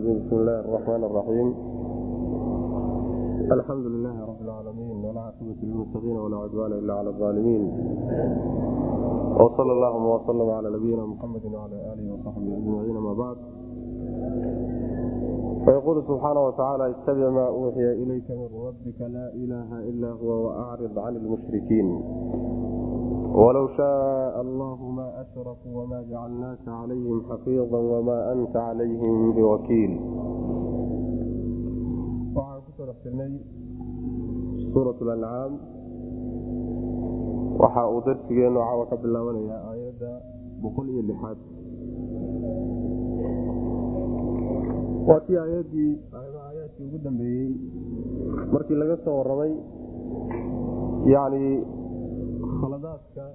الرجيم بسم الله الرحمن الرحيم الحمد لله رب العالمين والعاقبة للمتقين ولا عدوان إلا على الظالمين وصلى اللهم وسلم على نبينا محمد وعلى آله وصحبه أجمعين ما بعد فيقول سبحانه وتعالى اتبع ما أوحي إليك من ربك لا إله إلا هو وأعرض عن المشركين wlow shaaa allahu maa ashrakuu wamaa jacalnaaka calayhim xafiida wamaa anta calayhim biwakiil waxaan ku soo dhex jirnay suura ancaam waxa uu darsigeenu caawa ka bilaabanayaa aayadda boqol iyo lixaad waa tii aayaddii aayaadkii ugu dambeeyey markii laga soo waramay yani khaladaadka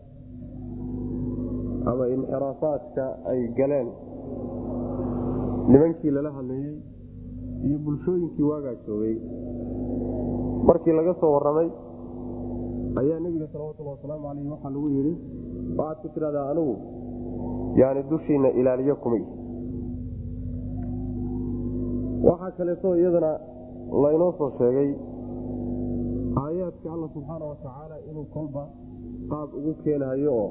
ama inxiraafaadka ay galeen nimankii lala hadlayey iyo bulshooyinkii waagaa joogay markii laga soo warramay ayaa nebiga salawatulli wasalaamu caleyh waxaa lagu yidhi waxaad ku tidhahdaa anigu yani dushiina ilaaliyo kumay. Waxaa kaleeto iyadana laynoo soo sheegay aayaadka alla subxaana watacaala inuu kolba qaab ugu keenahayo oo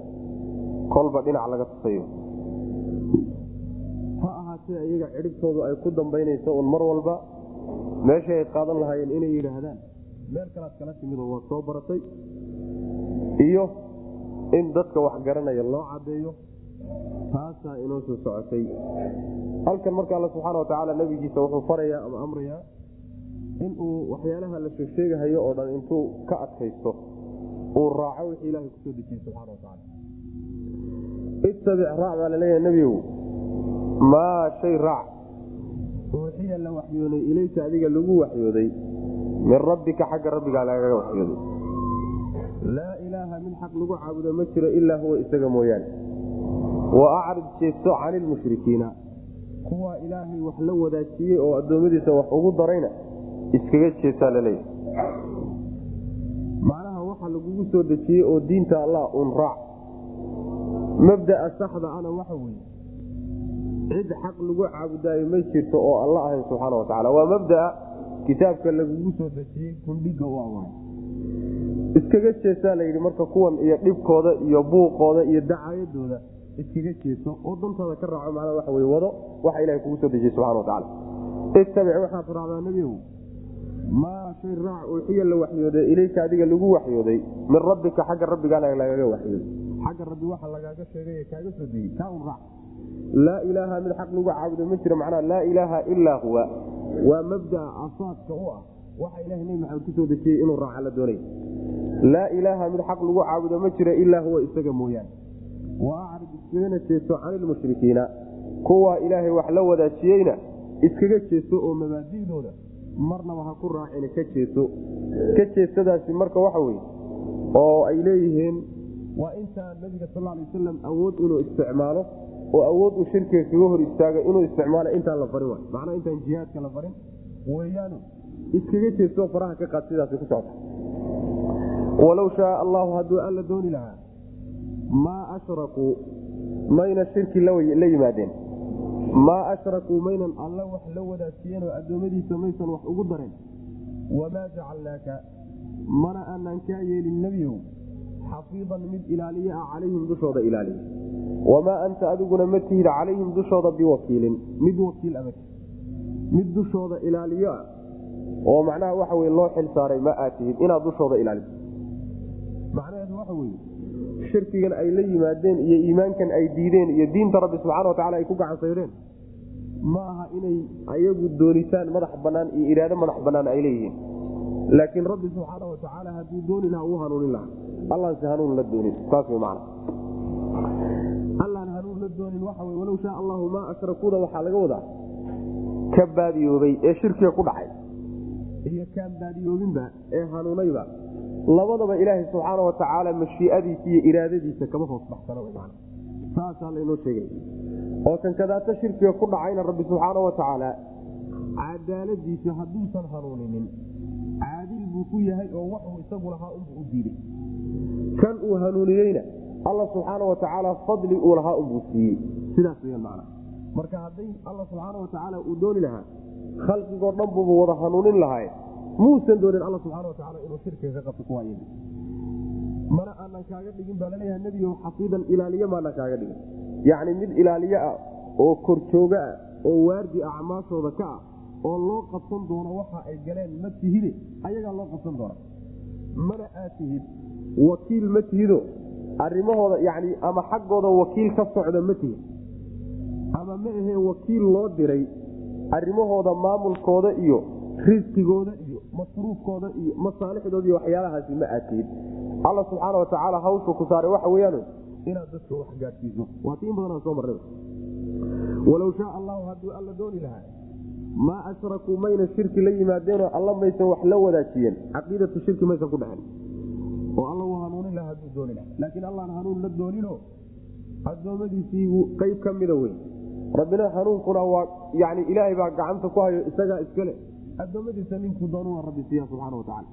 kolba dhinac laga tusayo. Ha ahaatee iyaga cidhibtoodu ay ku dambaynayso un mar walba meeshay ay qaadan lahaayeen inay yidhaahdaan. Meel kalaad kala timidoo waad soo baratay. Iyo in dadka wax garanaya loo caddeeyo taasaa inoo soo socotay. Halkan marka alla subxaana watacaala nabigiisa wuxuu farayaa ama amrayaa inuu waxyaalaha la sheegsheegahayo oo dhan intuu ka adkaysto uu raaco wixii ilaahay ku soo dejiyey subxana watacaala ittabic raac baa la leeyahay nebigow maa shay raac. Uuxiya la waxyooday ilayka adiga lagu waxyooday. Min rabbika xagga rabbigaa lagaga waxyooday. Laa ilaaha mid xaq lagu caabudo ma jiro ilaa huwa isaga mooyaane. Wa acrid jeesto cani lmushrikiina kuwaa ilaahay wax la wadaajiyey oo addoommadiisa wax ugu darayna iskaga jeestaa la leeyahay lagugu soo dejiyey oo diinta allah un raac. Mabdaa saxda ana waxa weye cid xaq lagu caabudaayo ma jirto oo alla ahayn subxaana watacaala waa mabdaa kitaabka lagugu soo dejiyey kundhiga u awaay iskaga jeestaa layidhi marka kuwan iyo dhibkooda iyo buuqooda iyo dacaayadooda iskaga jeeso oo dantaada ka raaco macnaa waxa wey wado waxa ilahay kugu soo dejiyey subxana watacaala ittabic waxaad raacdaa nebigow maa shay raac uuxiya la waxyooday ilayka adiga lagu waxyooday min rabbika xagga rabbigaana lagaga waxyooday. Xagga rabbi waxa lagaaga sheegay kaaga soo degey kaa un raac laa ilaaha mid xaq lagu caabudo ma jiro macnaa laa ilaaha ilaa huwa. Waa mabdaa asaaska u ah waxa ilahay nebi maxamed ku soo dejiyey inuu raaca la doonay. Laa ilaaha mid xaq lagu caabudo ma jiro ilaa huwa isaga mooyaane. Wa acrid iskagana jeeso cani lmushrikiina kuwaa ilaahay wax la wadaajiyeyna iskaga jeeso oo mabaadidooda marnaba ha ku raacina ka jeeso ka jeesadaasi marka waxa weye oo ay leeyihiin waa intaa nabiga sal lay wasalam awood inuu isticmaalo oo awood uu shirkiga kaga hor istaaga inuu isticmaalo intaan la farin macnaa intaan jihaadka la farin weyaanu iskaga jeesto faraha ka qaad sidaas ku socota. Walow shaaa allahu hadduu alla dooni lahaa maa ashrakuu mayna shirki la yimaadeen maa ashrakuu maynan alla wax la wadaajiyeenoo addoommadiisa maysan wax ugu dareen wamaa jacalnaaka mana aanaan kaa yeelin nebiyow xafiidan mid ilaaliye ah calayhim dushooda ilaaliya wamaa anta adiguna ma tihid calayhim dushooda biwakiilin. Mid wakiil adag. Mid dushooda ilaaliyo ah. Oo macnaha waxa weye loo xil saaray ma aad tihid inaad dushooda ilaaliso. Macnaheedu waxa weye shirkigan ay la yimaadeen iyo iimaankan ay diideen iyo diinta rabbi subxana watacala ay ku gacansaydeen ma aha inay ayagu doonitaan madax banaan iyo iraado madax banaan ay leeyihiin. Laakiin rabbi subxaana watacaala hadduu dooni lahaa uu hanuunin lahaa allaanse hanuun la doonin saas w man allaan hanuun la doonin waxa walow shaa allahu maa ashrakuuda waxaa laga wadaa ka baadiyoobay ee shirkiga ku dhacay iyo kaan baadiyoobinba ee hanuunayba. Labadaba ilaahay subxaana watacaala mashiiadiisa iyo iraadadiisa kama hoos baxsana saasaa laynoo sheegay. Oo kan kadaata shirkiga ku dhacayna rabbi subxaana watacaala cadaaladiisa hadduusan hanuuninin caadil buu ku yahay oo waxuu isagu lahaa unbuu u diiday. Kan uu hanuuniyeyna alla subxaana watacaala fadli uu lahaa unbuu siiyey. Sidaas w man marka hadday alla subxaana watacaala uu dooni lahaa khalqigoo dhan buuba wada hanuunin lahay muusan doonin alla subxaana watacaala inuu shirkiga ka qabto kuwa mana aanan kaaga dhigin baa laleeyaha nebigo xafiidan ilaaliye maanan kaaga dhigin. Yacni mid ilaaliye ah oo korjooga ah oo waardi acmaashooda ka ah oo loo qabsan doono waxa ay galeen ma tihide ayagaa loo qabsan doona. Mana aad tihid wakiil ma tihido. Arrimahooda yani ama xaggooda wakiil ka socda ma tihid. Ama ma ahee wakiil loo diray arrimahooda maamulkooda iyo risqigooda iyo masruufkooda iyo masaalixdooda iyo waxyaalahaasi ma aad tihid alla subxaana watacaala hawshu ku saaray waxa weyaan inaad dadka wax gaadhsiiso. Waa tiin badanaa soo marnay. Walow shaa allahu hadduu alla dooni lahaa maa ashrakuu mayna shirki la yimaadeenoo alla maysan wax la wadaajiyeen caqiidatu shirki maysan ku dhexen oo alla uu hanuunin laha hadduu dooni laha laakiin allaan hanuun la doonino addoommadiisiibuu qayb ka mida wey rabbina hanuunkuna waa yani ilaahay baa gacanta ku hayo isagaa iskale. Addoommadiisa ninkuu doonu rabbi siiya subxaana watacaala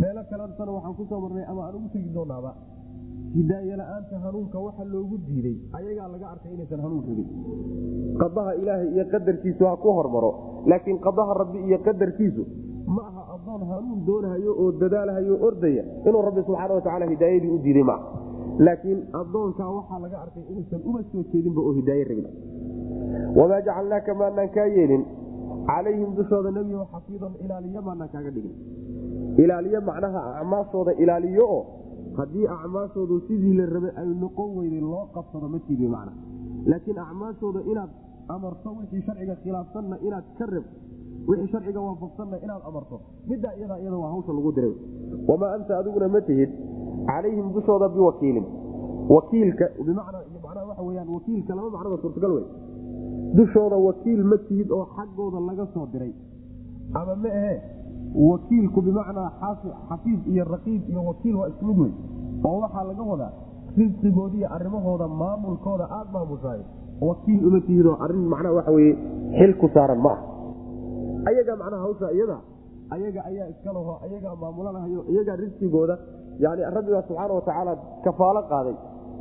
meelo kalentana waxaan ku soo marnay ama aan ugu tegi doonaaba hidaaye la'aanta hanuunka waxa loogu diiday. Ayagaa laga arkay inaysan hanuun rabin qadaha ilaahay iyo qadarkiisu ha ku hormaro laakiin qadaha rabbi iyo qadarkiisu ma aha adoon hanuun doonahayo oo dadaalhayo ordaya inuu rabbi subxaana watacaala hidaayadii u diiday maaha laakiin adoonkaa waxaa laga arkay inuusan uba soo jeedinba oo hidaaye rabin wamaa jacalnaaka maanaan kaa yeelin calayhim dushooda nebigo xafiidan ilaaliyo maanaan kaaga dhigin ilaaliyo macnaha acmaashooda ilaaliyo oo haddii acmaashoodu sidii la rabay ay noqon weyday loo qabsado ma tiibi macna. Laakiin acmaashooda inaad amarto wixii sharciga khilaafsanna inaad ka reb wixii sharciga waafaqsanna inaad amarto middaa iyadaa iyada waa hawsha lagu diray. Wamaa anta adiguna ma tihid calayhim dushooda biwakiilin wakiilka bimacnaa waxa weyaan wakiilka laba macnoba suurtagal wey dushooda wakiil ma tihid oo xaggooda laga soo diray ama ma ahe wakiilku bimacnaa xafiid iyo raqiib iyo wakiil waa isku mid wey oo waxaa laga wadaa risqigoodiiyo arrimahooda maamulkooda aada maamushahay wakiil uma tihidoo arrin macnaha waxa weye xil ku saaran ma ah ayagaa macnaha hawsha iyada ayaga ayaa iskalaho ayagaa maamulanahayo iyagaa risqigooda yani rabbigaa subxaana watacaala kafaalo qaaday.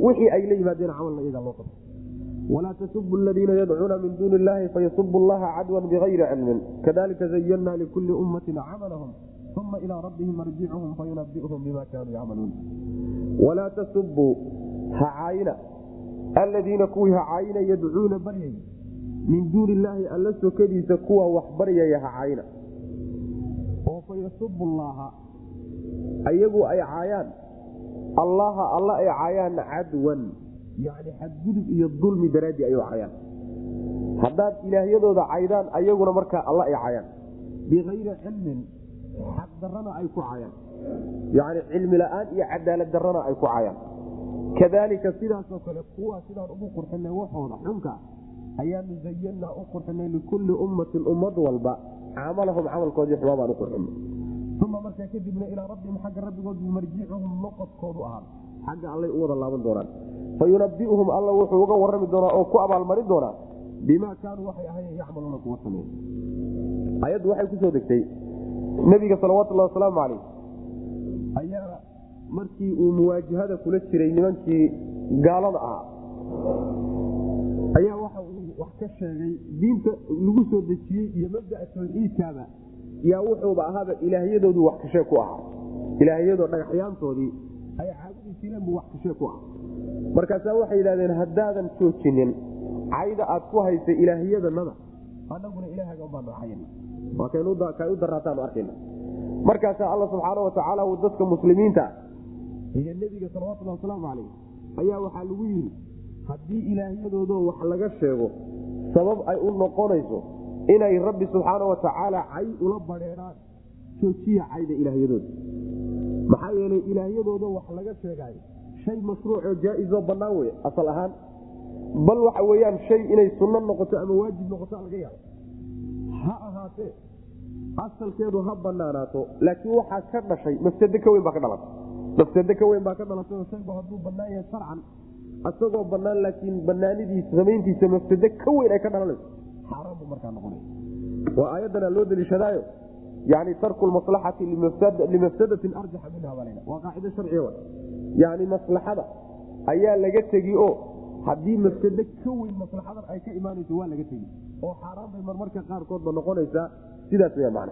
Wixii ay la yimaadeen camalna iyagaa loo qabto walaa tasubu ladiina yadcuuna min duuni illahi fayasubu llaha cadwan bigayri cilmin. Kadalika zayanna likulli ummatin camalahum uma ilaa rabbihim marjicuhum fayunabiuhum bima kaanuu yacmaluun. Walaa tasubuu hacaayina aladiina kuwii hacaayina yadcuuna baryay min duuni illaahi alla sokadiisa kuwa wax baryaya hacaayina oo fayasubu llaaha ayagu ay caayaan allaha alla ay caayaan cadwan yani xadgudub iyo dulmi daraadii ay cayaan haddaad ilaahyadooda caydaan ayaguna markaa alla ay cayaan bikayri cilmin xaq darana ay ku cayaan yani cilmi la'aan iyo cadaalad darana ay ku cayaan kadalika sidaasoo kale kuwaa sidaan ugu qurxinay waxooda xunka ayaanu zayanaa u qurxinay likulli ummatin ummad walba camalahum camalkoodii xumaa baan u qurxinay uma markaa kadibna ilaa rabbihim xagga rabbigood marjicuhum noqodkoodu ahaa xagga allay u wada laaban doonaan fayunabiuhum alla wuxuu uga warami doonaa oo ku abaalmarin doonaa bimaa kaanuu waxay ahayen yacmaluuna kuwa sameey ayaddu waxay ku soo degtay nebiga salawatullahi wasalaamu calayh ayaa markii uu muwaajahada kula jiray nimankii gaalada ahaa wax ka sheegay diinta lagu soo dejiyey iyo mabdaa tawxiidkaaba yaa wuxuuba ahaaba ilaahyadoodu wax kashee ku ahaa. Ilaahyadoo dhagaxyaantoodii ay caabudi jireen buu wax kashee ku ahaa. Markaasaa waxay yidhahdeen haddaadan joojinin cayda aad ku haysay ilaahyadanada anaguna kay u daraataan arkayna. Markaasaa alla subxaana watacaala dadka muslimiinta iyo nebiga salawatullahi wasalaamu calayh ayaa waxaa lagu yidhi haddii ilaahyadoodo wax laga sheego sabab ay u noqonayso inay rabbi subxaana watacaala cay ula badheedhaan joojiya cayda ilaahyadooda. Maxaa yeelay ilaahyadooda wax laga sheegaayo shay mashruucoo jaa-izoo bannaan wey asal ahaan. Bal waxa weyaan shay inay sunno noqoto ama waajib noqoto laga yaabo. Ha ahaatee asalkeedu ha banaanaato laakiin waxaa ka dhashay mafsado ka weyn baa ka dhalatay. Mafsado ka weyn baa ka dhalatay oo shaygu hadduu bannaan yahay sharcan isagoo bannaan laakiin banaanidiisa samayntiisa mafsado ka weyn ay ka dhalanayso. Xaaraan buu markaa noqonay. Waa aayadana loo daliishadaayo yani tarku maslaxati limafsadatin arjaxa minha waa qaacido sharciga yani maslaxada ayaa laga tegi oo haddii mafsado ka weyn maslaxadan ay ka imaanayso waa laga tegi. Oo xaaraan bay marmarka qaarkoodba noqonaysaa. Sidaas w man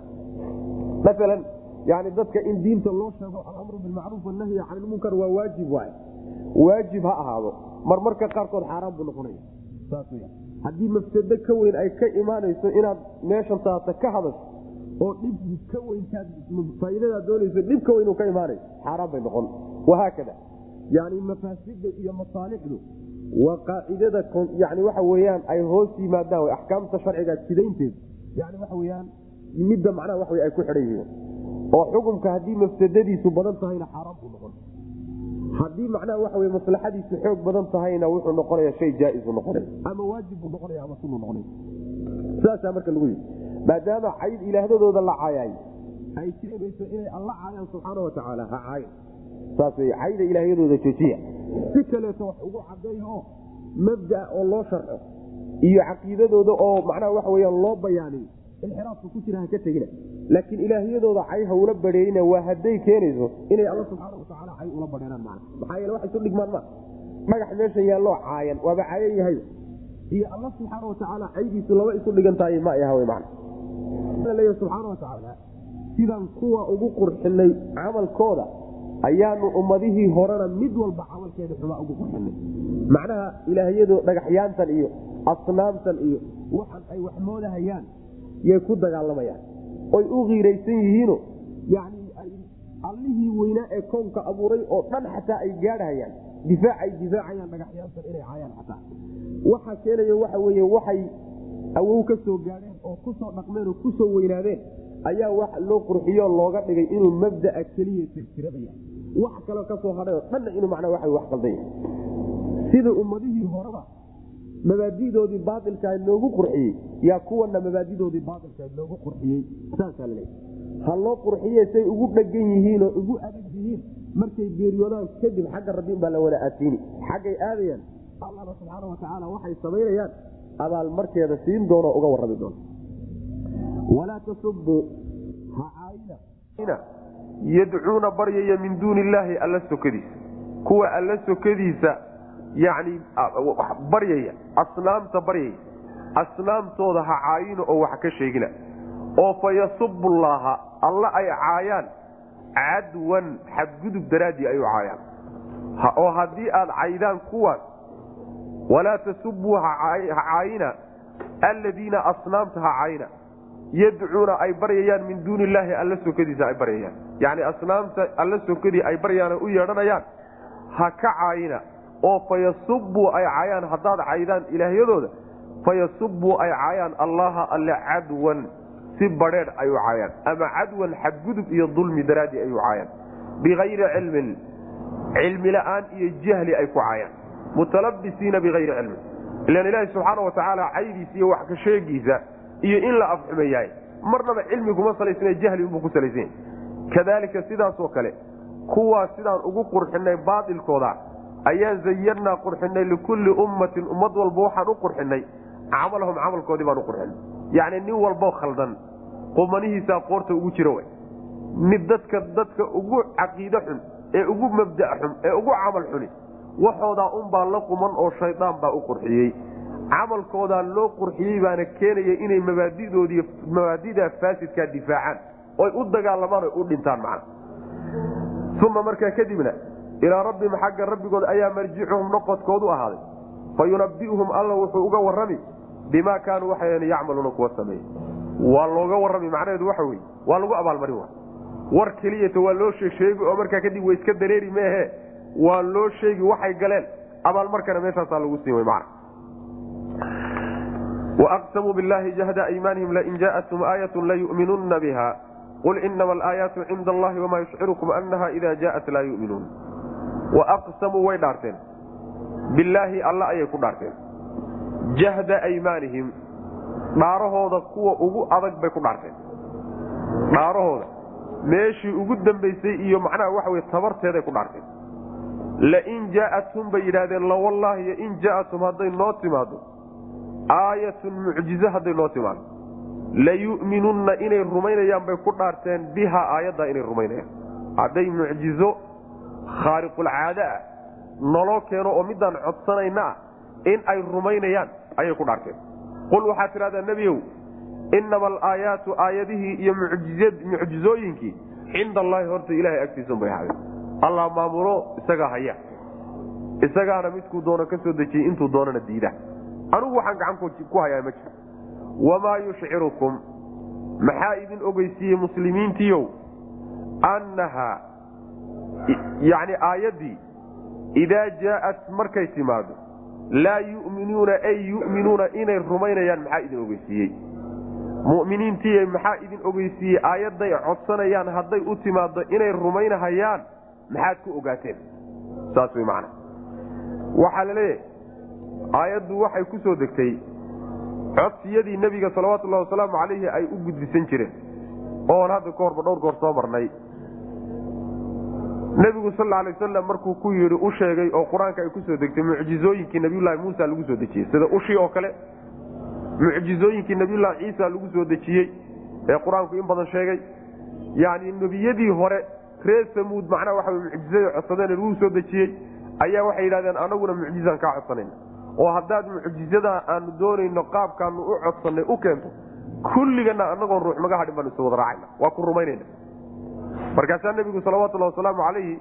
maalan yani dadka in diinta loo sheego alamru bilmacruuf wanahyi can ilmunkar waa waajib waay waajib ha ahaado. Marmarka qaarkood xaaraan buu noqonaya. Haddii mafsado ka weyn ay ka imaanayso inaad meeshan taata ka hadasho oo dhib ka weynkaad faaidadaad doonayso dhib ka weyn ka imaanayo xaaraan bay noqon. Wahaakada yani mafaasida iyo masaalixdu waa qaacidada yani waxa weyaan ay hoos yimaadaan axkaamta sharciga jidaynteeda yani waxa weyaan midda macnaha wa ay ku xidhan yihiin. Oo xukumka haddii mafsadadiisu badan tahayna xaaraan buu noqon haddii macnaha waxa wey maslaxadiisu xoog badan tahayna wuxuu noqonaya shay jaaisu noqonay ama waajib buu noqonaya ama sunu noqonay saasaa marka lagu yidhi. Maadaama cayd ilaahdadooda la caayay. Ay keenayso inay alla caayaan subxaana watacaala ha caayan saas wey cayda ilaahyadooda joojiya. Si kaleeto wax ugu cadeeya oo mabdaa oo loo sharxo. Iyo caqiidadooda oo macnaha waxa weyaan loo bayaaniyo inxiraafka ku jira ha ka tegina. Laakiin ilaahyadooda cay ha ula badheerina waa hadday keenayso inay alla subxaana watacaala cay ula badheeraan man maxaa yeele wax isu dhigmaan ma. Dhagax meesha yaalloo caayan waaba caayan yahay. Iyo alla subxaana watacaala caydiisu laba isu dhigantahay ma ay hawe man leeya subxaana watacaala sidaan kuwa ugu qurxinay camalkooda ayaanu ummadihii horena mid walba camalkeeda xumaa ugu qurxinay. Macnaha ilaahyadu dhagaxyaantan iyo asnaamtan iyo waxan ay wax moodahayaan yay ku dagaalamayaan. Oy u kiiraysan yihiino yani allihii weynaa ee koonka abuuray oo dhan xataa ay gaadhayaan difaac ay difaacayaan dhagaxyaantan inay caayaan xataa. Waxa keenayo waxa weye waxay awow ka soo gaadheen oo ku soo dhaqmeen oo ku soo weynaadeen ayaa wax loo qurxiyo looga dhigay inuu mabdaa keliya tirtiradaya wax kaloo ka soo hadhay oo dhanna inuu macnaa waa wax qaldan yahay sida ummadihii horeba mabaadidoodii baailkaa loogu qurxiyey yaa kuwana mabaadidoodii baailkaa loogu qurxiyey saasaa laleeya ha loo qurxiye say ugu dhegan yihiinoo ugu adag yihiin markay geeriyoodaan kadib xagga rabbi baa la wada aadsiini. Xaggay aadayaan allana subxaana watacaala waxay samaynayaan abaal markeeda siin doono uga warrami doono walaa tasubuu yadcuuna baryaya min duuni illaahi alla sokadiisa. Kuwa alla sokadiisa yani baryaya asnaamta baryaya asnaamtooda ha caayina oo wax ka sheegina. Oo fa yasubullaaha alla ay caayaan cadwan xadgudub daraaddii ay u caayaan oo haddii aad caydaan kuwaas walaa tasubuu ha caayina. Alladiina asnaamta ha caayina. Yadcuuna ay baryayaan min duuni illaahi alla sokadiisa ay baryayaan. Yani asnaamta alla sokadii ay baryaan u yeedhanayaan ha ka caayina oo fayasubuu ay caayaan haddaad caydaan ilaahyadooda fayasubuu ay caayaan allaha alle cadwan si badheedh ay u caayaan ama cadwan xadgudub iyo dulmi daraadii ay u caayaan bikayri cilmin cilmi la'aan iyo jahli ay ku caayaan mutalabisiina bikayri cilmin. Ilan ilaahi subxaana watacaala caydiisa iyo wax ka sheegiisa iyo in la afxumeeyahay marnaba cilmi kuma salaysna jahli unbuu ku salaysanya kadaalika sidaasoo kale kuwaas sidaan ugu qurxinay baailkooda ayaan zayannaa qurxinay likulli ummatin ummad walba waxaan u qurxinay. Camalahum camalkoodii baan u qurxinay. Yacni nin walbo khaldan qumanihiisaa qoorta ugu jira way. Mid dadka dadka ugu caqiide xun ee ugu mabda' xun ee ugu camal xuni waxoodaa unbaa la quman oo shaydaan baa u qurxiyey. Camalkoodaa loo qurxiyey baana keenaya inay mabaadidoodii mabaadidaa faasidkaa difaacaan. Oy u dagaalamaan oy u dhintaan macna uma markaa kadibna ilaa rabbihim xagga rabbigood ayaa marjicuhum noqodkoodu ahaaday. Fa alla wuxuu uga warrami bimaa kaanuu waxay yacmaluuna kuwa sameeye waa looga warrami macnaheedu waxa weye waa lagu abaalmarin wa war keliyata waa loo sheegsheegi oo markaa kadib way iska dareeri meehe. Waa loo sheegi waxay galeen. Abaalmarkana meeshaasaa lagu siin wey macna waaqsamuu billahi jahda aymaanihim lain jaatum aayatu layu'minunna biha qul inama alaayaatu cinda allahi wamaa yushcirukum annaha ida jaaat laa yuminuun waaqsamuu way dhaarteen. Billaahi alla ayay ku dhaarteen. Jahda aymaanihim dhaarahooda kuwa ugu adag bay ku dhaarteen. Dhaarahooda. Meeshii ugu dambaysay iyo macnaha waxa wey tabarteeday ku dhaarteen. Lain jaa'athum bay yidhahdeen lawallaahi in jaa'athum hadday noo timaado aayatun mucjize hadday noo timaado layu'minunna inay rumaynayaan bay ku dhaarteen bihaa aayaddaa inay rumaynayaan. Hadday mucjizo khaariqulcaade ah naloo keeno oo midaan codsanayna ah in ay rumaynayaan ayay ku dhaarteen. Qul waxaad tidhahdaa nebiyow inama alaayaatu aayadihii iyo mucjizooyinkii cinda allaahi horta ilahay agtiisun bay ahaadeen allah maamulo isagaa haya. Isagaana midkuu doono ka soo dejiyey intuu doonana diida. Anugu waxaan gacan ku hayaa ma jiro wamaa yushcirukum maxaa idin ogeysiiyey muslimiintiiow annahaa yani aayaddii idaa jaa'at markay timaado laa yu'minuuna ay yu'minuuna inay rumaynayaan maxaa idin ogeysiiyey? Mu'miniintiiy maxaa idin ogeysiiyey? Aayadday codsanayaan hadday u timaado inay rumaynahayaan maxaad ku ogaateen? Saas way macana waxaa la leeyahay aayaddu waxay ku soo degtay codsiyadii nebiga salawatullahi wasalaamu calayhi ay u gudbisan jireen. Oon hadda ka horba dhowr goor soo marnay nebigu sal alay wasalam markuu ku yidhi u sheegay oo qur'aanka ay ku soo degtay mucjizooyinkii nabiyullaahi muusa lagu soo dejiyey. Sida ushii oo kale mucjizooyinkii nabiyullaahi ciisa lagu soo dejiyey ee qur'aanku in badan sheegay. Yacni nebiyadii hore reer samuud macnaha waxa mucjizada codsadeen lagu soo dejiyey ayaa waxay yidhahdeen anaguna mucjizaan kaa codsanayna oo haddaad mucjizada aanu doonayno qaabkaanu u codsanay u keento kulligana anagoon ruux maga hadhin baanu is wada raacayna. Waa ku rumaynayna markaasaa nebigu salawatullahi wasalaamu calayhi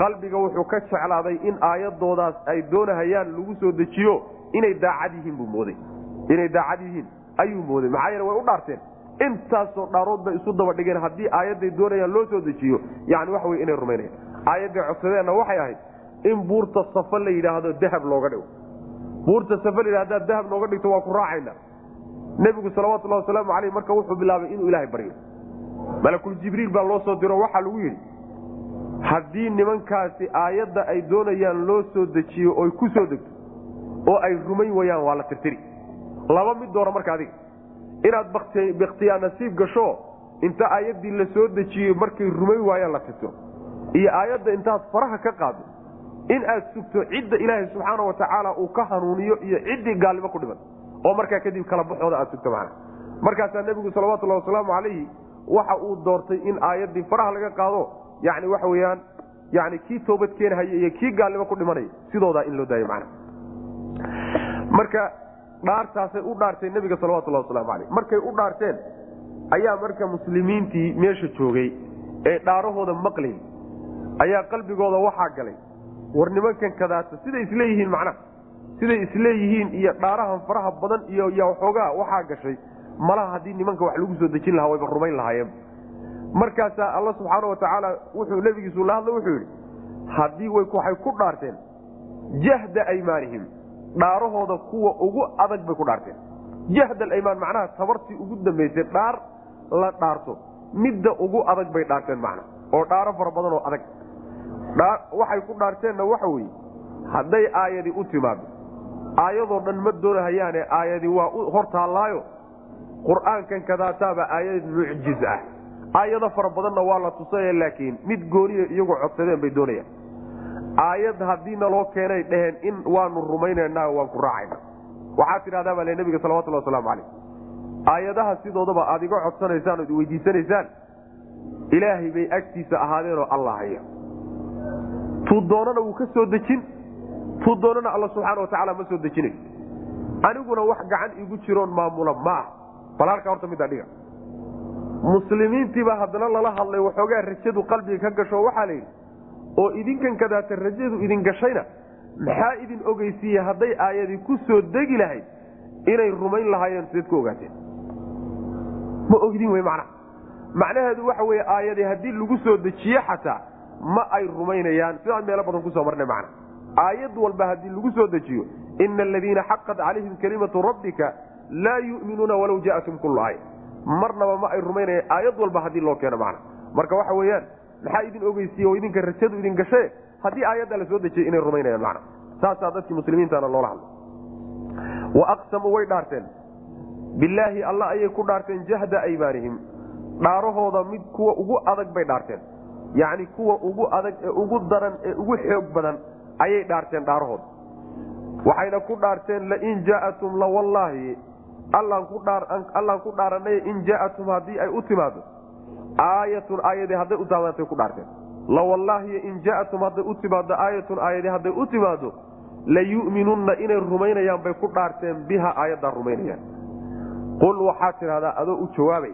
qalbiga wuxuu ka jeclaaday in aayadoodaas ay doonahayaan lagu soo dejiyo inay daacad yihiin buu mooday. Inay daacad yihiin ayuu mooday. Maxaa yeele way u dhaarteen. Intaasoo dhaarood bay isu daba dhigeen haddii aayadday doonayaan loo soo dejiyo. Yani waxa wey inay rumaynayaan aayadday codsadeenna waxay ahayd in buurta safa la yidhaahdo dahab looga dhigo. Buurta safa la yidhahdo dahab nooga dhigto waa ku raacayna nebigu salawatullahi wasalaamu caleyh marka wuxuu bilaabay inuu ilaahay baryo malakul jibriil baa loo soo diro waxaa lagu yidhi haddii nimankaasi aayadda ay doonayaan loo soo dejiyo oy ku soo degto oo ay rumayn wayaan waa la tirtiri. Laba mid doona marka adiga. Inaad bakhtiyaa nasiib gasho inta aayaddii la soo dejiyey markay rumayn waayaan la tirtiro iyo aayadda intaad faraha ka qaado in aad sugto cidda ilaahay subxaana wa tacaala uu ka hanuuniyo iyo ciddii gaalnimo ku dhiman oo markaa kadib kala baxooda aad sugto macana markaasaa nebigu salawatullahi wasalaamu calayhi waxa uu doortay in aayaddii faraha laga qaado yani waxa weyaan yani kii toobad keenhaya iyo kii gaalnimo ku dhimanaya sidoodaa in loo daayo macana marka dhaartaasay u dhaarteen nebiga salawatullahi wasalaamu caleyh markay u dhaarteen ayaa marka muslimiintii meesha joogay ee dhaarahooda maqlayy ayaa qalbigooda waxaa galay war nimankan kadaata siday isleeyihiin macnaha siday isleeyihiin iyo dhaarahan faraha badan iyo y waxoogaa waxaa gashay malaha haddii nimanka wax lagu soo dejin lahaa wayba rumayn lahaayeen. Markaasaa alla subxaana wa tacaala wuxuu nebigiisu la hadla wuxuu yidhi haddii waxay ku dhaarteen jahda aymaanihim dhaarahooda kuwa ugu adag bay ku dhaarteen. Jahda alaymaan macnaha tabartii ugu dambaysay dhaar la dhaarto midda ugu adag bay dhaarteen macna oo dhaaro fara badan oo adag. Waxay ku dhaarteenna waxa weeye hadday aayadi u timaado aayadoo dhan ma doonahayaane aayadi waa hor qur'aankan kadaataaba aayad mucjiz ah. Aayado fara badanna waa la tusaya laakiin mid gooniya iyagoo codsadeen bay doonayaan. Aayad haddii naloo keenay dheheen in waanu rumaynanaa waan ku raacayna. Waxaad tidhahdaa baa le nabiga salawatullah wasalaamu calayh. Aayadaha sidoodaba aad iga codsanaysaan ood weydiisanaysaan ilaahay bay agtiisa ahaadeenoo allah haya. Tuu doonana wuu ka soo dejin. Tuu doonana alla subxaana wa tacaala ma soo dejinayo aniguna wax gacan igu jiroon maamula ma ah bal halkaa horta middaa dhiga muslimiintiibaa haddana lala hadlay waxoogaa rajadu qalbiga ka gasho waxaa la yidhi oo idinkan kadaata rajadu idin gashayna maxaa idin ogeysiiye hadday aayadii ku soo degi lahayd inay rumayn lahaayeen sideed ku ogaateen ma ogdin wey macnaha macnaheedu waxa weye aayadii haddii lagu soo dejiye xataa ma ay rumaynayaan. Sidaan meelo badan ku soo marnay macna. Aayad walba haddii lagu soo dejiyo ina aladiina xaqat calayhim kalimatu rabbika laa yu'minuuna walow jaatum kullu aaya marnaba ma ay rumaynayaan aayad walba haddii loo keeno macna. Marka waxa weeyaan maxaa idin ogeysiiye oo idinka rajadu idin gashe? Haddii aayadda la dejiyey inay rumaynayaan macna. Saasaa dadkii muslimiintaana loola hadlay. Wa aqsamuu way dhaarteen. Bilaahi alla ayay ku dhaarteen jahda aymaanihim. Dhaarahooda mid kuwa ugu adag bay dhaarteen. Yacni kuwa ugu adag ee ugu daran ee ugu xoog badan ayay dhaarteen dhaarahooda. Waxayna ku dhaarteen lain jaa'atum lawallaahi allaan ku dhaaranay in jaa'atum haddii ay u timaado. Aayatun aayadii hadday u taamaantay ku dhaarteen. Lawallaahi in jaa'atum hadday u timaado aayatun aayadii hadday u timaado layu'minunna inay rumaynayaan bay ku dhaarteen biha aayaddaa rumaynayaan. Qul waxaad tidhahdaa adoo u jawaabay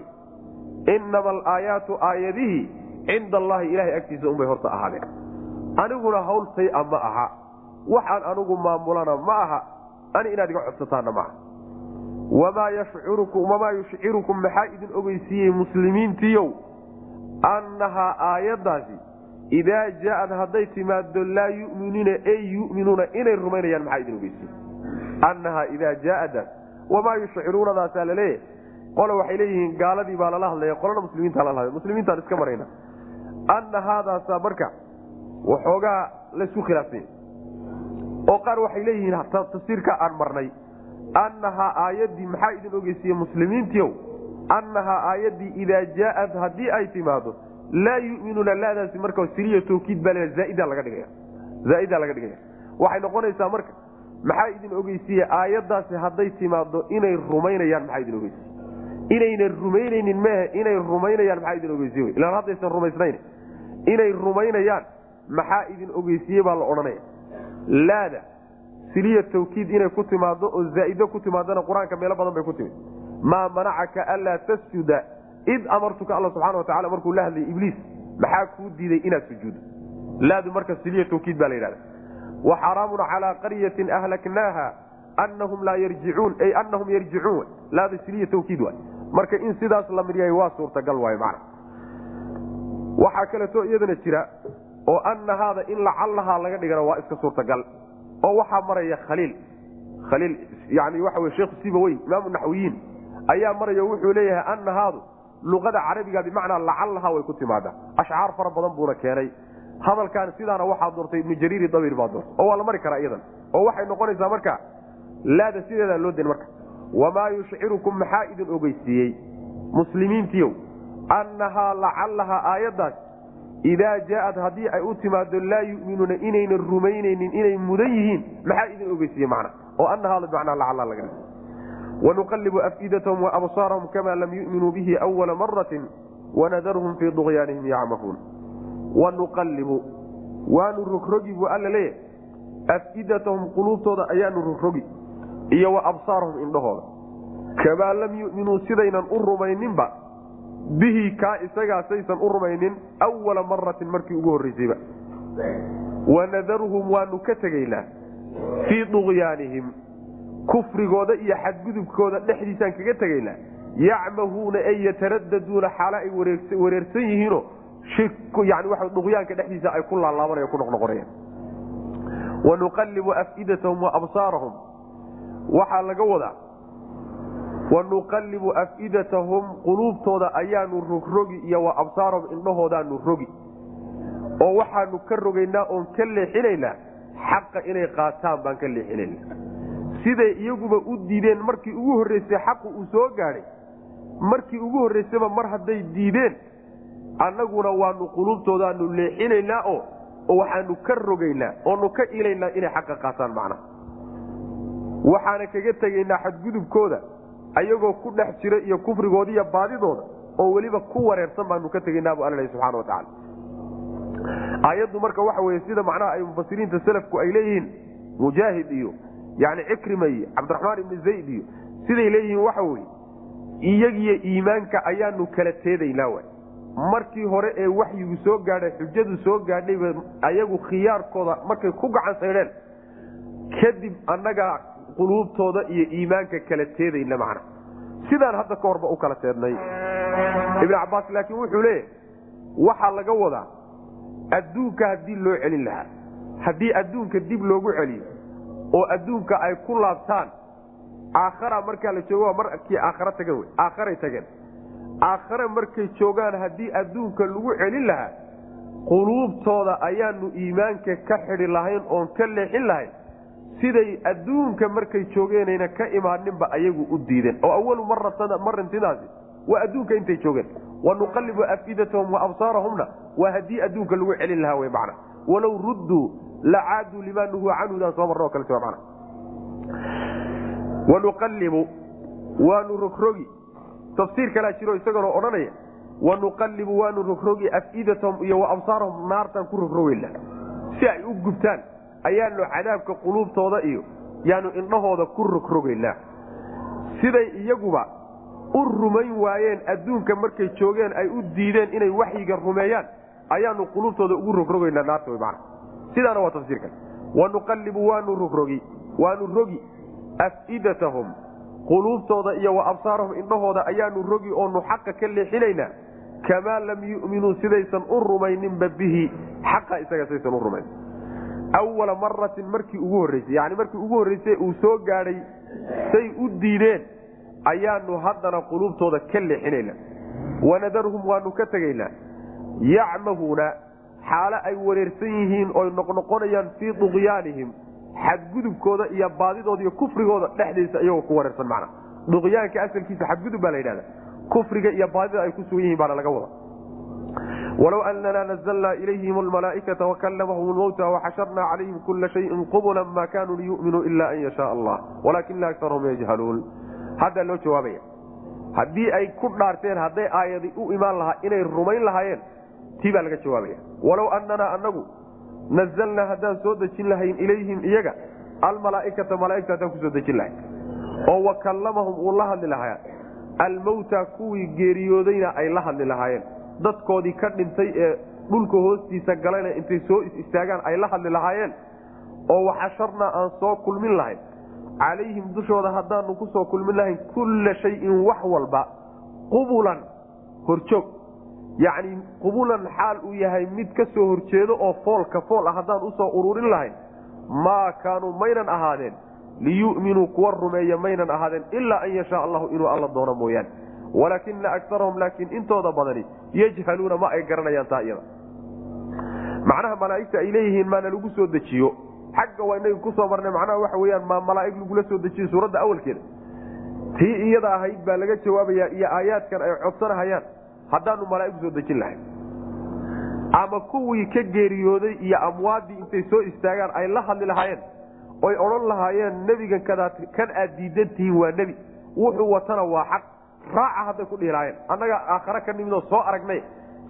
innama alaayaatu aayadihii cinda allahi ilahay agtiisa unbay horta ahaadeen. Aniguna hawltay-a ma aha. Waxaan anigu maamulana ma aha. Ani inaad iga codsataanna maaha wamaa yushcirukum maxaa idin ogeysiiyey muslimiintiiyow annahaa aayaddaasi idaa jaaad hadday timaado laa yuminuuna ey yuminuuna inay rumaynayaan maxaa idin ogeysiiye annahaa idaa jaaadaas wamaa yushciruunadaasaa la leeyahay qole waxay leeyihiin gaaladii baa lala hadlaya qolana muslimiinta lala hadlay muslimiintaan iska marayna anna haadaasaa marka waxoogaa laysku khilaafsanya oo qaar waxay leeyihiin tafsiirka aan marnay annahaa aayaddii maxaa idin ogeysiiye muslimiintiiow annahaa aayaddii idaa jaaad haddii ay timaado laa yuminuuna laadaasi marka siriya tawkiid baa zaaida laga dhigaya waxay noqonaysaa marka maxaa idin ogeysiiye aayaddaasi hadday timaado inay rumaynayaan maxaa idin ogeysiiye inaynan rumaynaynin mehe inay rumaynayaan maxaa idin ogeysiye ilaan haddaysan rumaysnayn inay rumaynayaan maxaa idin ogeysiiye baa la odhanaya laada siliya tawkiid inay ku timaado oo zaaido ku timaadona qur'aanka meelo badan bay ku timid. Maa manacaka anlaa tasjuda id amartuka alla subxana watacala markuu la hadlayay ibliis maxaa kuu diiday inaad sujuudo? Laadu marka siliya tawkiid baa la yidhahda wa xaraamun calaa qaryatin ahlaknaaha anahum laa yarjicuun ay anahum yarjicuun laada siliya tawkiid waay. Marka in sidaas la mid yahay waa suurtagal waay macna. Waxaa kaleeto iyadana jira oo annahaada in lacallahaa laga dhigana waa iska suurtagal oo waxaa maraya khaliil khaliil yani waxa wey sheekhu sibawey imaamu naxwiyiin ayaa maraya wuxuu leeyahay annahaadu luqada carabiga bimacnaa lacallahaa way ku timaadaa ashcaar fara badan buuna keenay. Hadalkan sidaana waxaa doortay ibnu jariiri dabir baa doortay oo waa la mari karaa iyadan oo waxay noqonaysaa marka laada sideedaa loo den marka. Wamaa yushcirukum maxaa idin ogeysiiyey? Muslimiintiiow annahaa lacallahaa aayaddaas idaa jaaad haddii ay u timaado laa yuminuuna inaynan rumaynaynin inay mudan yihiin maxaa idin ogeysiiye macna oo annahaada bimacnaa lacalla laga dhig wanuqallibu afidatahum waabsaarahum kama lam yuminuu bihi awala maratin wanadarhum fii duqyaanihim yacmahuun wanuqallibu waanu rogrogi buu alla leeyahay afidatahum quluubtooda ayaanu rogrogi iyo wa absaarahum indhahooda kamaa lam yuminuu sidaynan u rumayninba bihi kaa isagaasaysan u rumaynin awala maratin markii ugu horreysayba. Wanadaruhum waanu ka tegaynaa fii duqyaanihim kufrigooda iyo xadgudubkooda dhexdiisaan kaga tegaynaa. Yacmahuuna ay yataradaduuna xaalo ay wareersan yihiino duqyaanka dhexdiisa ay ku laalaabanaya ku noqnoqonayaan wanuqallibu afidatahum wa absaarahum. Waxaa laga wadaa wanuqallibu afidatahum quluubtooda ayaanu rogrogi iyo wa absaarahum indhahoodaanu rogi oo waxaanu ka rogaynaa oon ka leexinaynaa xaqa inay qaataan baan ka leexinayna siday iyaguba u diideen markii ugu horreysay xaqu uu soo gaadhay markii ugu horreysayba mar hadday diideen annaguna waanu quluubtoodaanu leexinaynaa oo waxaanu ka rogaynaa oonu ka ilaynaa inay xaqa qaataan macnaha waxaana kaga tegaynaa xadgudubkooda ayagoo ku dhex jira iyo kufrigooda iyo baadidooda oo weliba ku wareersan baanu ka tegaynaabu alla subxana wa tacala aayaddu marka waxa weye sida macnaha ay mufasiriinta selafku ay leeyihiin mujaahid iyo yani cikrima iyo cabdiraxmaan ibni zayd iyo siday leeyihiin waxa weye iyagiyo iimaanka ayaanu kala teedaynaa wa markii hore ee waxyigu soo gaadhay xujadu soo gaadhayba ayagu khiyaarkooda markay ku gacan kadib annaga quluubtooda iyo iimaanka kala teedayna macna. Sidaan hadda ka horba u kala teednay. Ibn cabaas laakiin wuxuu leeyahay waxaa laga wadaa adduunka haddii loo celin lahaa. Haddii adduunka dib loogu celiyo oo adduunka ay ku laabtaan aakhara markaa la joogo markii aakhara tagan wey aakharay tageen. Aakhare markay joogaan haddii adduunka lagu celin lahaa quluubtooda ayaanu iimaanka ka xidi lahayn oon ka leexin lahayn siday adduunka markay joogeenayna ka imaaninba ayagu u diideen oo awalu marintidaasi waa adduunka intay joogeen. Wanuqallibu afidatahum wa absaarahumna waa haddii adduunka lagu celin lahaa wy mana walow rudduu lacaaduu limaa nuhuu canhudaan soo marno o kaleet man wanuqallibu waanu rogrogi. Tafsiir kalaa jiro isagoona odhanaya. Wanuqallibu waanu rogrogi afidatahum iyo wa absaarahum naartaan ku rogrogeyna si ay u gubtaan ayaanu cadaabka quluubtooda iyo yaanu indhahooda ku rogrogaynaa siday iyaguba u rumayn waayeen adduunka markay joogeen ay u diideen inay waxyiga rumeeyaan ayaanu quluubtooda ugu rogrogaynaa naarta man sidaana waa tafsiirkan. Wanuqallibu waanu rogrogi waanu rogi afidatahum. Quluubtooda iyo wa absaarahum indhahooda ayaanu rogi oonu xaqa ka leexinaynaa kamaa lam yu'minuu sidaysan u rumayninba bihi xaqa isaga sidaysan u rumayn awala maratin markii ugu horreysay yani markii ugu horreysay uu soo gaadhay say u diideen ayaanu haddana quluubtooda ka leexinayna wanadarhum waanu ka tegaynaa. Yacmahuuna xaalo ay wareersan yihiin oy noqnoqonayaan fii duqyaanihim xadgudubkooda iyo baadidooda iyo kufrigooda dhexdiisa iyagoo ku wareersan macna. Duqyaanka asalkiisa xadgudub baa la yidhahda kufriga iyo baadida ay ku sugan yihiin baana laga wada walow anana nazlnaa ilayhim almalaaikata wakalamahum lmowta waxasharnaa calayhim kula shayin qubula ma kanuu liyuminuu ila an yashaa allah walaakina akarahum yajhaluun haddaa loo jawaabaya haddii ay ku dhaarteen hadday aayadi u imaan lahaa inay rumayn lahaayeen tii baa laga jawaabaya walow ananaa anagu nazalnaa haddaan soo dejin lahayn ilayhim iyaga almalaaikata malaaigta haddaan ku soo dejin lahayn oo wakallamahum uu la hadli lahaa almowta kuwii geeriyoodayna ay la hadli lahaayeen dadkoodii ka dhintay ee dhulka hoostiisa galayna intay soo is istaagaan ay la hadli lahaayeen oo waxasharnaa aan soo kulmin lahayn calayhim dushooda haddaanu ku soo kulmin lahayn kulla shayin wax walba qubulan horjoog. Yacni qubulan xaal uu yahay mid ka soo horjeedo oo foolka fool ah haddaan u soo ururin lahayn maa kaanuu maynan ahaadeen. Liyu'minuu kuwa rumeeya maynan ahaadeen ilaa an yashaa allahu inuu alla doono mooyaane walaakina akarahum laakiin intooda badani yajhaluuna ma ay garanayaan taa iyada. Macnaha malaaigta ay leeyihiin maana lagu soo dejiyo. Xagga waa inaga ku soo marnay macnaha waxa weyaan maa malaaig lagula soo dejiyo suuradda awalkeeda. Tii iyada ahayd baa laga jawaabayaa iyo aayaadkan ay codsanahayaan haddaanu malaaig u soo dejin lahayn. Ama kuwii ka geeriyooday iyo amwaadii intay soo istaagaan ay la hadli lahaayeen oy odhan lahaayeen nebigan kan aad diidan tihiin waa nebi wuxuu watana waa xaq raaca hadday ku dhihi lahaayeen. Annaga aakhare ka nimidoo soo aragnay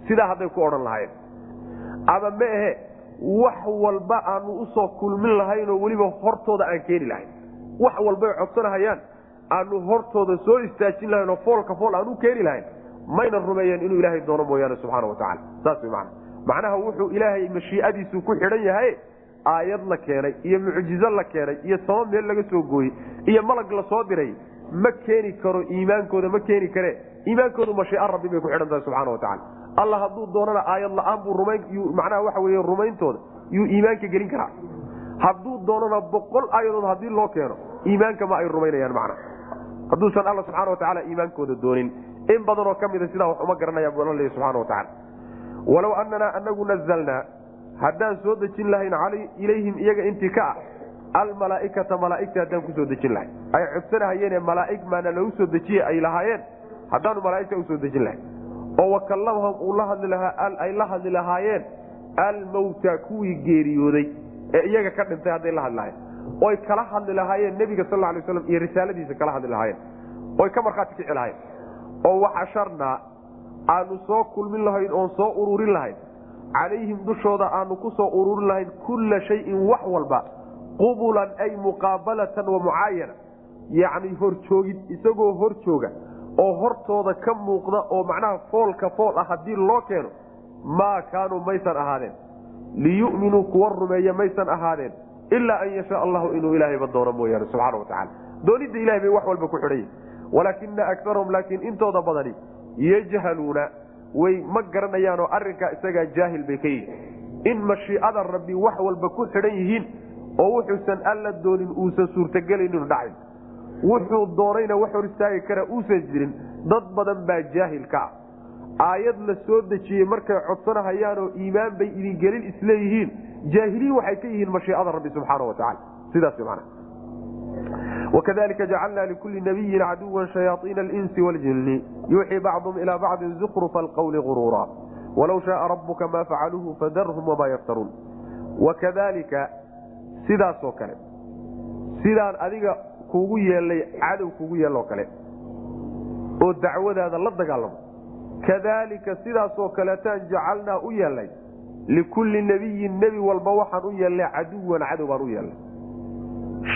sidaa hadday ku odhan lahaayeen. Ama ma ahe wax walba aanu u soo kulmin lahaynoo weliba hortooda aan keeni lahayn. Wax walbay codsanahayaan aanu hortooda soo istaajin lahayn oo foolka fool aan u keeni lahayn. Maynan rumeeyeen inuu ilaahay doono mooyaane subxaana wa tacala saas way macana macnaha wuxuu ilaahay mashiicadiisu ku xidhan yahay aayad la keenay iyo mucjizo la keenay iyo sama meel laga soo gooyey iyo malag la soo diray ma keeni karo iimaankooda ma keeni kare. Iimaankoodu mashiica rabbi bay ku xidhan tahay subxana wa tacala alla hadduu doonana aayad la'aan buu rumayn macnaha waxa wey rumayntooda yuu iimaanka gelin karaa. Hadduu doonana boqol aayadood haddii loo keeno iimaanka ma ay rumaynayaan macna. Hadduusan alla subxana wa tacala iimaankooda doonin. In badanoo ka mida sidaa wax uma garanayaan buu alla leeya subxana wa tacala walow ananaa anagu nazalnaa haddaan soo dejin lahayn ilayhim iyaga intii ka ah almalaaikata malaaigta haddaan ku soo dejin lahayn ay codsanahayeen malaaig maana lagu soo dejiye ay lahaayeen. Haddaanu malaaigta u soo dejin lahayn oo lahaa ay la hadli lahaayeen. Almawta kuwii geeriyooday ee iyaga ka dhintay hadday la hadli lahayen oy kala hadli lahaayeen nebiga sal alay slam iyo risaaladiisa kala hadli lahaayeen. Oy ka markhaati kici lahayen oo waxasharnaa aanu soo kulmin lahayn oon soo ururin lahayn. Calayhim dushooda aanu ku soo ururin lahayn kulla shayin wax walba qubulan ay muqaabalatan wa mucaayana. Yacni horjoogid isagoo hor jooga oo hortooda ka muuqda oo macnaha foolka fool ah haddii loo keeno maa kaanuu maysan ahaadeen. Liyu'minuu kuwa rumeeya maysan ahaadeen ilaa an yashaa allahu inuu ilaahayba doono mooyaane subxaana wa tacala doonidda ilahay bay wax walba ku xidhan yihiin walaakina akarahum laakiin intooda badani yajhaluuna way ma garanayaanoo arrinkaa isagaa jaahil bay ka yihiin. In mashiicada rabbi wax walba ku xidhan yihiin oo wuxuusan alla doonin uusan suurtagelaynin dhacin. Wuxuu doonayna wax hor istaagi kara uusan jirin. Dad badan baa jaahil ka ah. Aayad la soo dejiyey markay codsanahayaanoo iimaan bay idin gelin isleeyihiin. Jaahiliin waxay ka yihiin mashiicada rabbi subxaana wa tacala sidaas man wakadalika jacalna likulli nabiyin caduwa shayaaiina alinsi waljinni. Yuuxii bacdum ilaa bacdin zukrufa alqawli guruura walow shaaa rabuka maa facaluuhu fadarhum wamaa yaftaruun. Wakadalika sidaasoo kale. Sidaan adiga kuugu yeelay cadow kugu yeeloo kale. Oo dacwadaada la dagaalamo. Kadaalika sidaasoo kaleetaan jacalnaa u yeelnay likulli nebiyin nebi walba waxaan u yeelnay caduwan cadow baan u yeelnay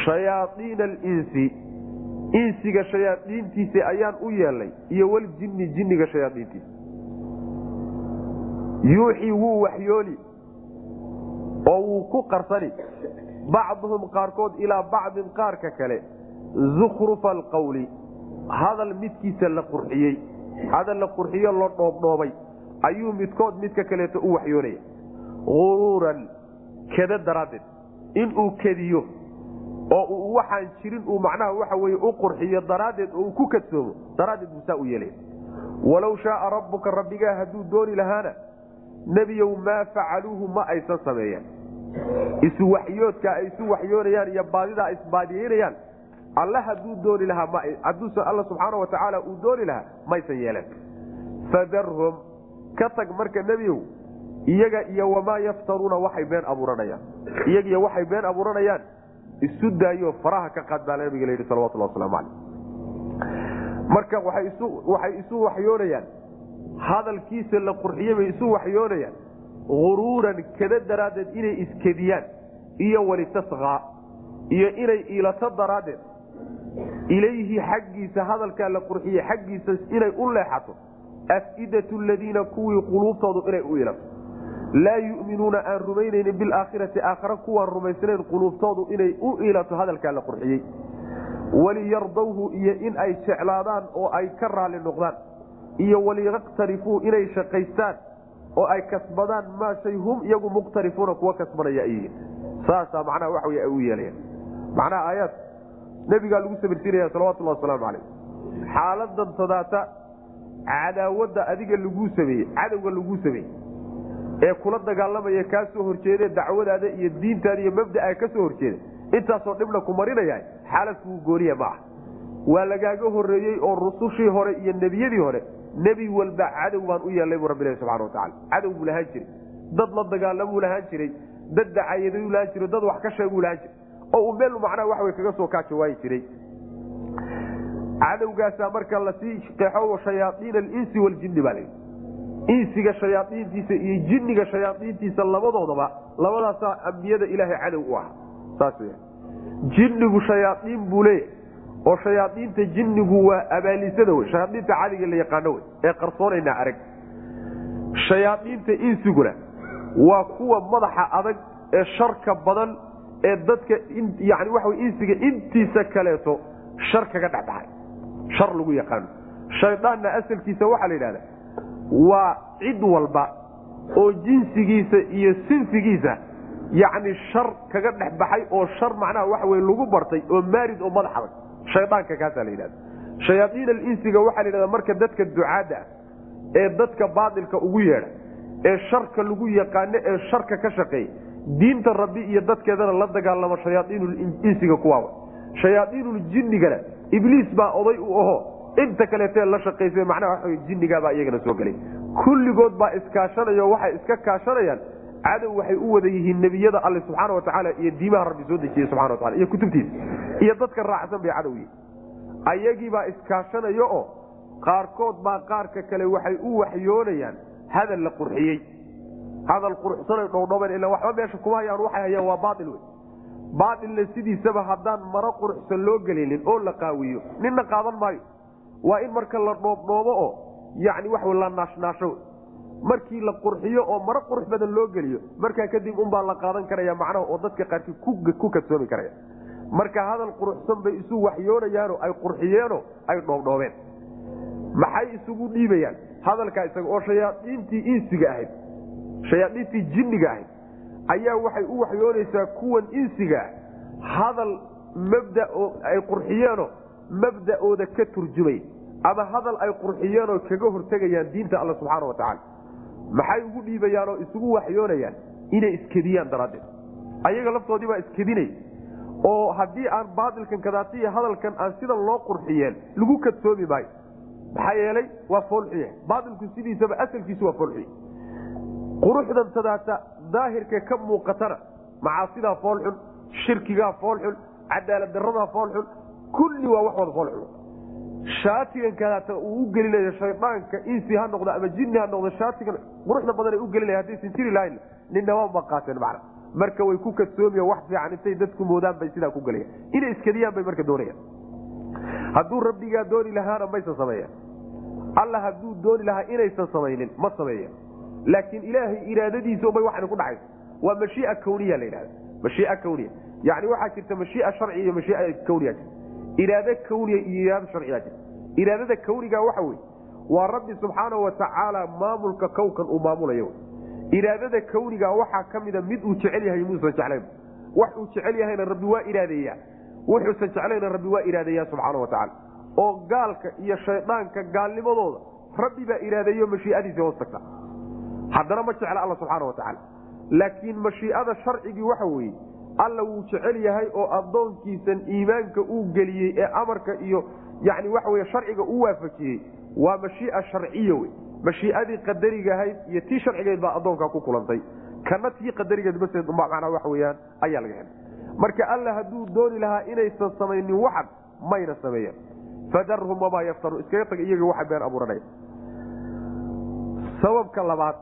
shayaaiina alinsi insiga shayaadiintiisa ayaan u yeelnay iyo waljinni jinniga shayaadiintiisa. Yuuxii wuu waxyooli oo wuu ku qarsani bacduhum qaarkood ilaa bacdin qaarka kale zukrufa alqawli hadal midkiisa la qurxiyey hadal la qurxiyo la dhoobdhoobay ayuu midkood midka kaleeto u waxyoonaya uruuran keda daraaddeed inuu kediyo oo uu waxaan jirin uu macnaha waxa weye u qurxiyo daraaddeed oo uu ku kadsoomo daraaddeed buu saa u yeelaya walow shaaa rabbuka rabbigaa hadduu dooni lahaana nebiyow maa facaluuhu ma aysan sameeyeen isu ay isu waxyoonayaan iyo baadidaa isbaadiyeynayaan alle hadduu dooni lahaa haduuse alla subxaana wa tacaala uu dooni lahaa maysan yeeleen fadarhum ka tag marka nebiyow iyaga iyo wamaa yaftaruuna waxay been abuuranayaan. Iyagiyo waxay been abuuranayaan isu daayo faraha ka qaad baa nabiga layidhi salawatullah waslamu caleyh marka waxay isu waxyoonayaan. Hadalkiisa la qurxiyey bay isu waxyoonayaan uruuran kada daraaddeed inay iskediyaan iyo walitasqaa iyo inay ilato daraaddeed ilayhi xaggiisa hadalkaa la qurxiyey xaggiisa inay u leexato afidatu ladiina kuwii quluubtoodu inay u ilato laa yuminuuna aan rumaynaynin bilaakhirati aakhare kuwaan rumaysnayn quluubtoodu inay u ilato hadalkaa la qurxiyey waliyardawhu iyo in ay jeclaadaan oo ay ka raalli noqdaan iyo waliyaqtarifuu inay shaqaystaan oo ay kasbadaan maa shay hum iyagu muqtarifuuna kuwa kasbanaya ay yihiin. Saasaa macnaha waxa wey ay u yeelayaan. Macnaha aayaad nebigaa lagu sabirsiinaya salawatullahi wasalaamu calayh. Xaaladan tadaata cadaawadda adiga laguu sameeyey cadowga laguu sameeyey ee kula dagaalamaya kaa soo horjeede dacwadaada iyo diintaada iyo mabdaa ka soo intaasoo dhibna ku marinaya xaalad kuu gooniya ma ah waa lagaaga horeeyey oo rusushii hore iyo nebiyadii hore nebi walba cadow baan u yeelnay buu rabbilahi subxana watacala cadow buu lahaan jiray. Dad la dagaalamuu lahaan jiray. Dad dacayaduu lahaan jiray. Dad wax ka sheeguu lahaan jiray. Oo uu meel macnaha wax wey kaga soo kaajawaayi jiray. Cadowgaasaa marka la sii qeexo shayaaiina alinsi waljinni baa layidhi insiga shayaaiintiisa iyo jinniga shayaaiintiisa labadoodaba labadaasaa ambiyada ilaahay cadow u ah saas jinnigu shayaaiin buu leeyahay oo shayaaiinta jinnigu waa abaalisada wey shayaaiinta cadiga la yaqaano wey ee qarsoonaynaa arag. Shayaaiinta insiguna waa kuwa madaxa adag ee sharka badan ee dadka yani waxa insiga intiisa kaleeto shar kaga dhexbaxay. Shar lagu yaqaano. Shaydaanna asalkiisa waxaa la yidhahda waa cid walba oo jinsigiisa iyo sinfigiisa yacni shar kaga dhex baxay oo shar macnaha waxa wey lagu bartay oo maarid oo madax adag shaydaanka kaasaa la yidhahda shayaaiin alinsiga waxaa la yidhahda marka dadka ducaadda ah ee dadka baatilka ugu yeedha ee sharka lagu yaqaano ee sharka ka shaqeeya diinta rabbi iyo dadkeedana la dagaalamo shayaaiinulinsiga kuwaawa shayaaiinuljinigana ibliis baa oday u aho inta kaleetee la shaqaysa macnaha waxa jinnigaabaa iyagana soo gelay kulligood baa iskaashanayo waxay iska kaashanayaan cadow waxay u wada yihiin nebiyada alle subxaana watacaala iyo diimaha rabbi soo dejiyey subxana watacala iyo kutubtiisa iyo dadka raacsan bay cadow yihiin ayagiibaa iskaashanayo oo qaarkood baa qaarka kale waxay u waxyoonayaan hadal la qurxiyey. Hadal quruxsanay dhowdhoben ila waxba meesha kuma hayaan waxay hayaan waa baail wey baailna sidiisaba haddaan maro quruxsan loo gelinin oo la qaawiyo ninna qaadan maayo. Waa in marka la dhoobdhoobo oo yani wax la naashnaasho markii la qurxiyo oo maro qurux badan loo geliyo markaa kadib unbaa la qaadan karaya macnaha oo dadka qaarkii ku kadsoomi karaya. Marka hadal quruxsan bay isu waxyoonayaano ay qurxiyeenoo ay dhoobdhoobeen. Maxay isugu dhiibayaan? Hadalkaa isaga oo shayaaiintii insiga ahayd shayaaiintii jinniga ahayd ayaa waxay u waxyoonaysaa kuwan insiga. Ah hadal mabda ay qurxiyeenoo mabda'ooda ka turjumay ama hadal ay qurxiyeenoo kaga hortegayaan diinta alla subxaana watacaala maxay ugu dhiibayaanoo isugu waxyoonayaan? Inay iskediyaan daraaddeed. Ayaga laftoodii baa iskedinay oo haddii aan baatilkan kadaatiya hadalkan aan sidan loo qurxiyeen lagu kadsoomi maayo maxaa yeelay? Waa foolxuya baatilku sidiisaba asalkiisu waa foolxuy quruxdan tadaata daahirka ka muuqatana macaasidaa foolxun shirkigaa foolxun cadaalad daradaa foolxun kulli waa wax wada foolxun shaatigan kadaata uu u gelinayo shaydaanka insi ha noqdo ama jinni ha noqdo shaatigan quruxda badan ay u gelinaya haddaysan jiri lahayn ninnamaa ma qaateen macna. Marka way ku kadsoomiya wax fiican intay dadku moodaan bay sidaa ku gelayan. Inay iskadiyaan bay marka doonayaan. Hadduu rabbigaa dooni lahaana maysan sameeyan alla hadduu dooni lahaa inaysan samaynin ma sameeyan laakiin ilaahay iraadadiisa ubay waxayna ku dhacaysa waa mashiia kawniya la yidhahda mashiia kawniya. Yani waxaa jirta mashiia sharci iyo mashiia kawniya. jirta iraado kawniya iyo iraado sharciyaa jirta iraadada kawniga waxa weye waa rabbi subxaana wa tacaala maamulka kownkan uu maamulayo. Iraadada kawniga waxaa ka mida mid uu jecel yahay muusan jeclayn wax uu jecel yahayna rabbi waa iraadeeya wuxuusan jeclayna rabbi waa iraadeeya subxaana wa tacala oo gaalka iyo shaydaanka gaalnimadooda rabbi baa iraadeeyo mashiiadiisi hoos tagta. Haddana ma jecla alla subxaana wa tacaala. Laakiin mashiiada sharcigii waxa weeye alla wuu jecel yahay oo addoonkiisan iimaanka uu geliyey ee amarka iyo yani waxa wey sharciga u waafajiyey. Waa mashiia sharciya wey. Mashiiadii qadarigahayd iyo tii sharcigeed baa addoonkaa ku kulantay. Kana tii qadarigeed baseed manaa waxa weyaan ayaa laga helay. Marka alla hadduu dooni lahaa inaysan samaynin waxan mayna sameeyan fadarhum wamaa yaftaruun. Iskaga tag iyaga waxa been abuuranaya. Sababka labaad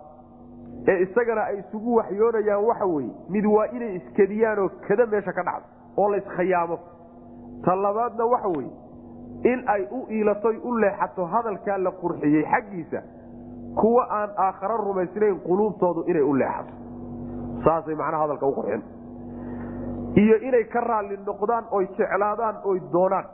ee isagana ay isugu waxyoonayaan waxa weeye mid waa inay iskadiyaanoo kada meesha ka dhacdo oo la iskhayaamo ta labaadna waxa weeye in ay u iilatoy u leexato hadalkaa la qurxiyey xaggiisa kuwa aan aakharo rumaysnayn quluubtoodu inay u leexato. Saasay macnaha hadalka u qurxin iyo inay ka raalli noqdaan oy jeclaadaan oy doonaan.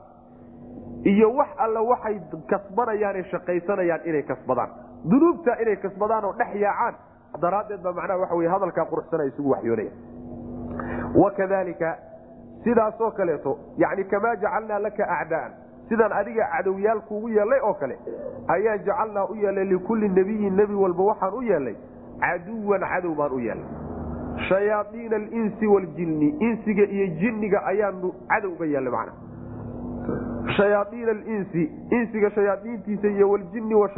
Iyo wax alla waxay kasbanayaane shaqaysanayaan inay kasbadaan. Dunuubta inay kasbadaan oo dhex yaacaan daraaddeed baa macnaha waxa wey hadalkaa quruxsana isugu waxyoonaya. Wakadalika sidaasoo kaleeto yani kamaa jacalnaa laka acdaan sidaan adiga cadowyaal kuugu yeelay oo kale ayaan jacalnaa u yeelay likulli nebiyin nebi walba waxaan u yeelay caduwan cadow baan u yeelay shayaaiina alinsi waljinni insiga iyo jinniga ayaanu cadow uga yeelay macna shayaaiina alinsi insiga shayaaiintiisa iyo waljinni wa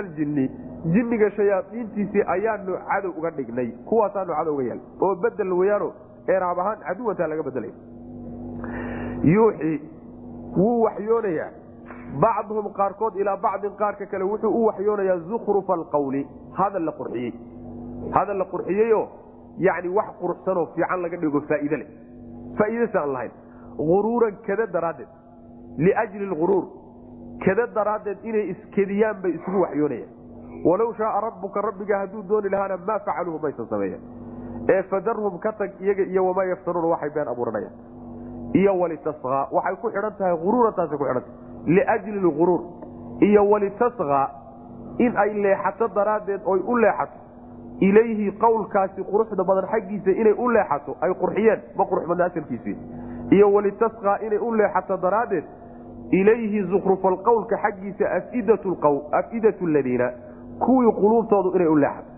aljinni jinniga shayaaiintiisii ayaanu cadow uga dhignay kuwaasaanu cadow uga yeelay oo bedel weyaano eraab ahaan caduwantaa laga bedelay yuuxii wuu waxyoonayaa bacduhum qaarkood ilaa bacdin qaarka kale wuxuu u waxyoonayaa zukrufa alqawli hadal la qurxiyey. Hadal la qurxiyeyoo yani wax quruxsanoo fiican laga dhigo faa'iide leh. Faa'iidasa aan lahayn. Uruuran kada daraaddeed liajli lguruur kada daraaddeed inay iskediyaan bay isugu waxyoonayaan walow shaaa rabbuka rabbiga hadduu dooni lahaana maa facaluuhu maysan sameeyan. Ee fadarhum ka tag iyaga iyo wamaa yaftanuuna waxay been abuuranayaan. Iyo walitaskaa waxay ku xidhan tahay uruurantaasay ku xidhantahay liajli lguruur iyo walitaskaa in ay leexato daraaddeed oy u leexato. Ilayhi qowlkaasi quruxda badan xaggiisa inay u leexato ay qurxiyeen ma quruxmadna asalkiisii. Iyo walitaskaa inay u leexato daraaddeed ilayhi zukrufalqowlka xaggiisa afidatu ladiina kuwii quluubtoodu inay u leexato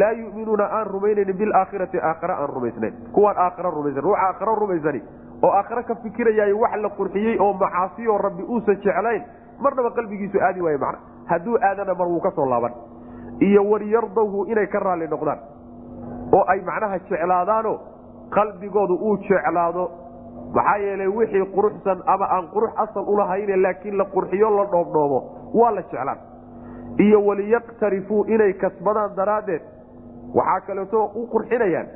laa yuminuuna aan rumaynaynin bilaakhirati aakhare aan rumaysnayn. Kuwaan aakhare rumaysan. Ruuxa aakhare rumaysani oo aakhare ka fikirayaay wax la qurxiyey oo macaasiyoo rabbi uusan jeclayn marnaba qalbigiisu aadi waaye macna. Hadduu aadana mar wuu ka soo laaban. Iyo waliyardawhu inay ka raalli noqdaan. Oo ay macnaha jeclaadaano qalbigoodu uu jeclaado. Maxaa yeelay wixii quruxsan ama aan qurux asal ulahayne laakiin la qurxiyo la dhoobdhoobo waa la jeclaan iyo waliyaqtarifuu inay kasbadaan daraaddeed. Waxaa kaleeto u qurxinayaan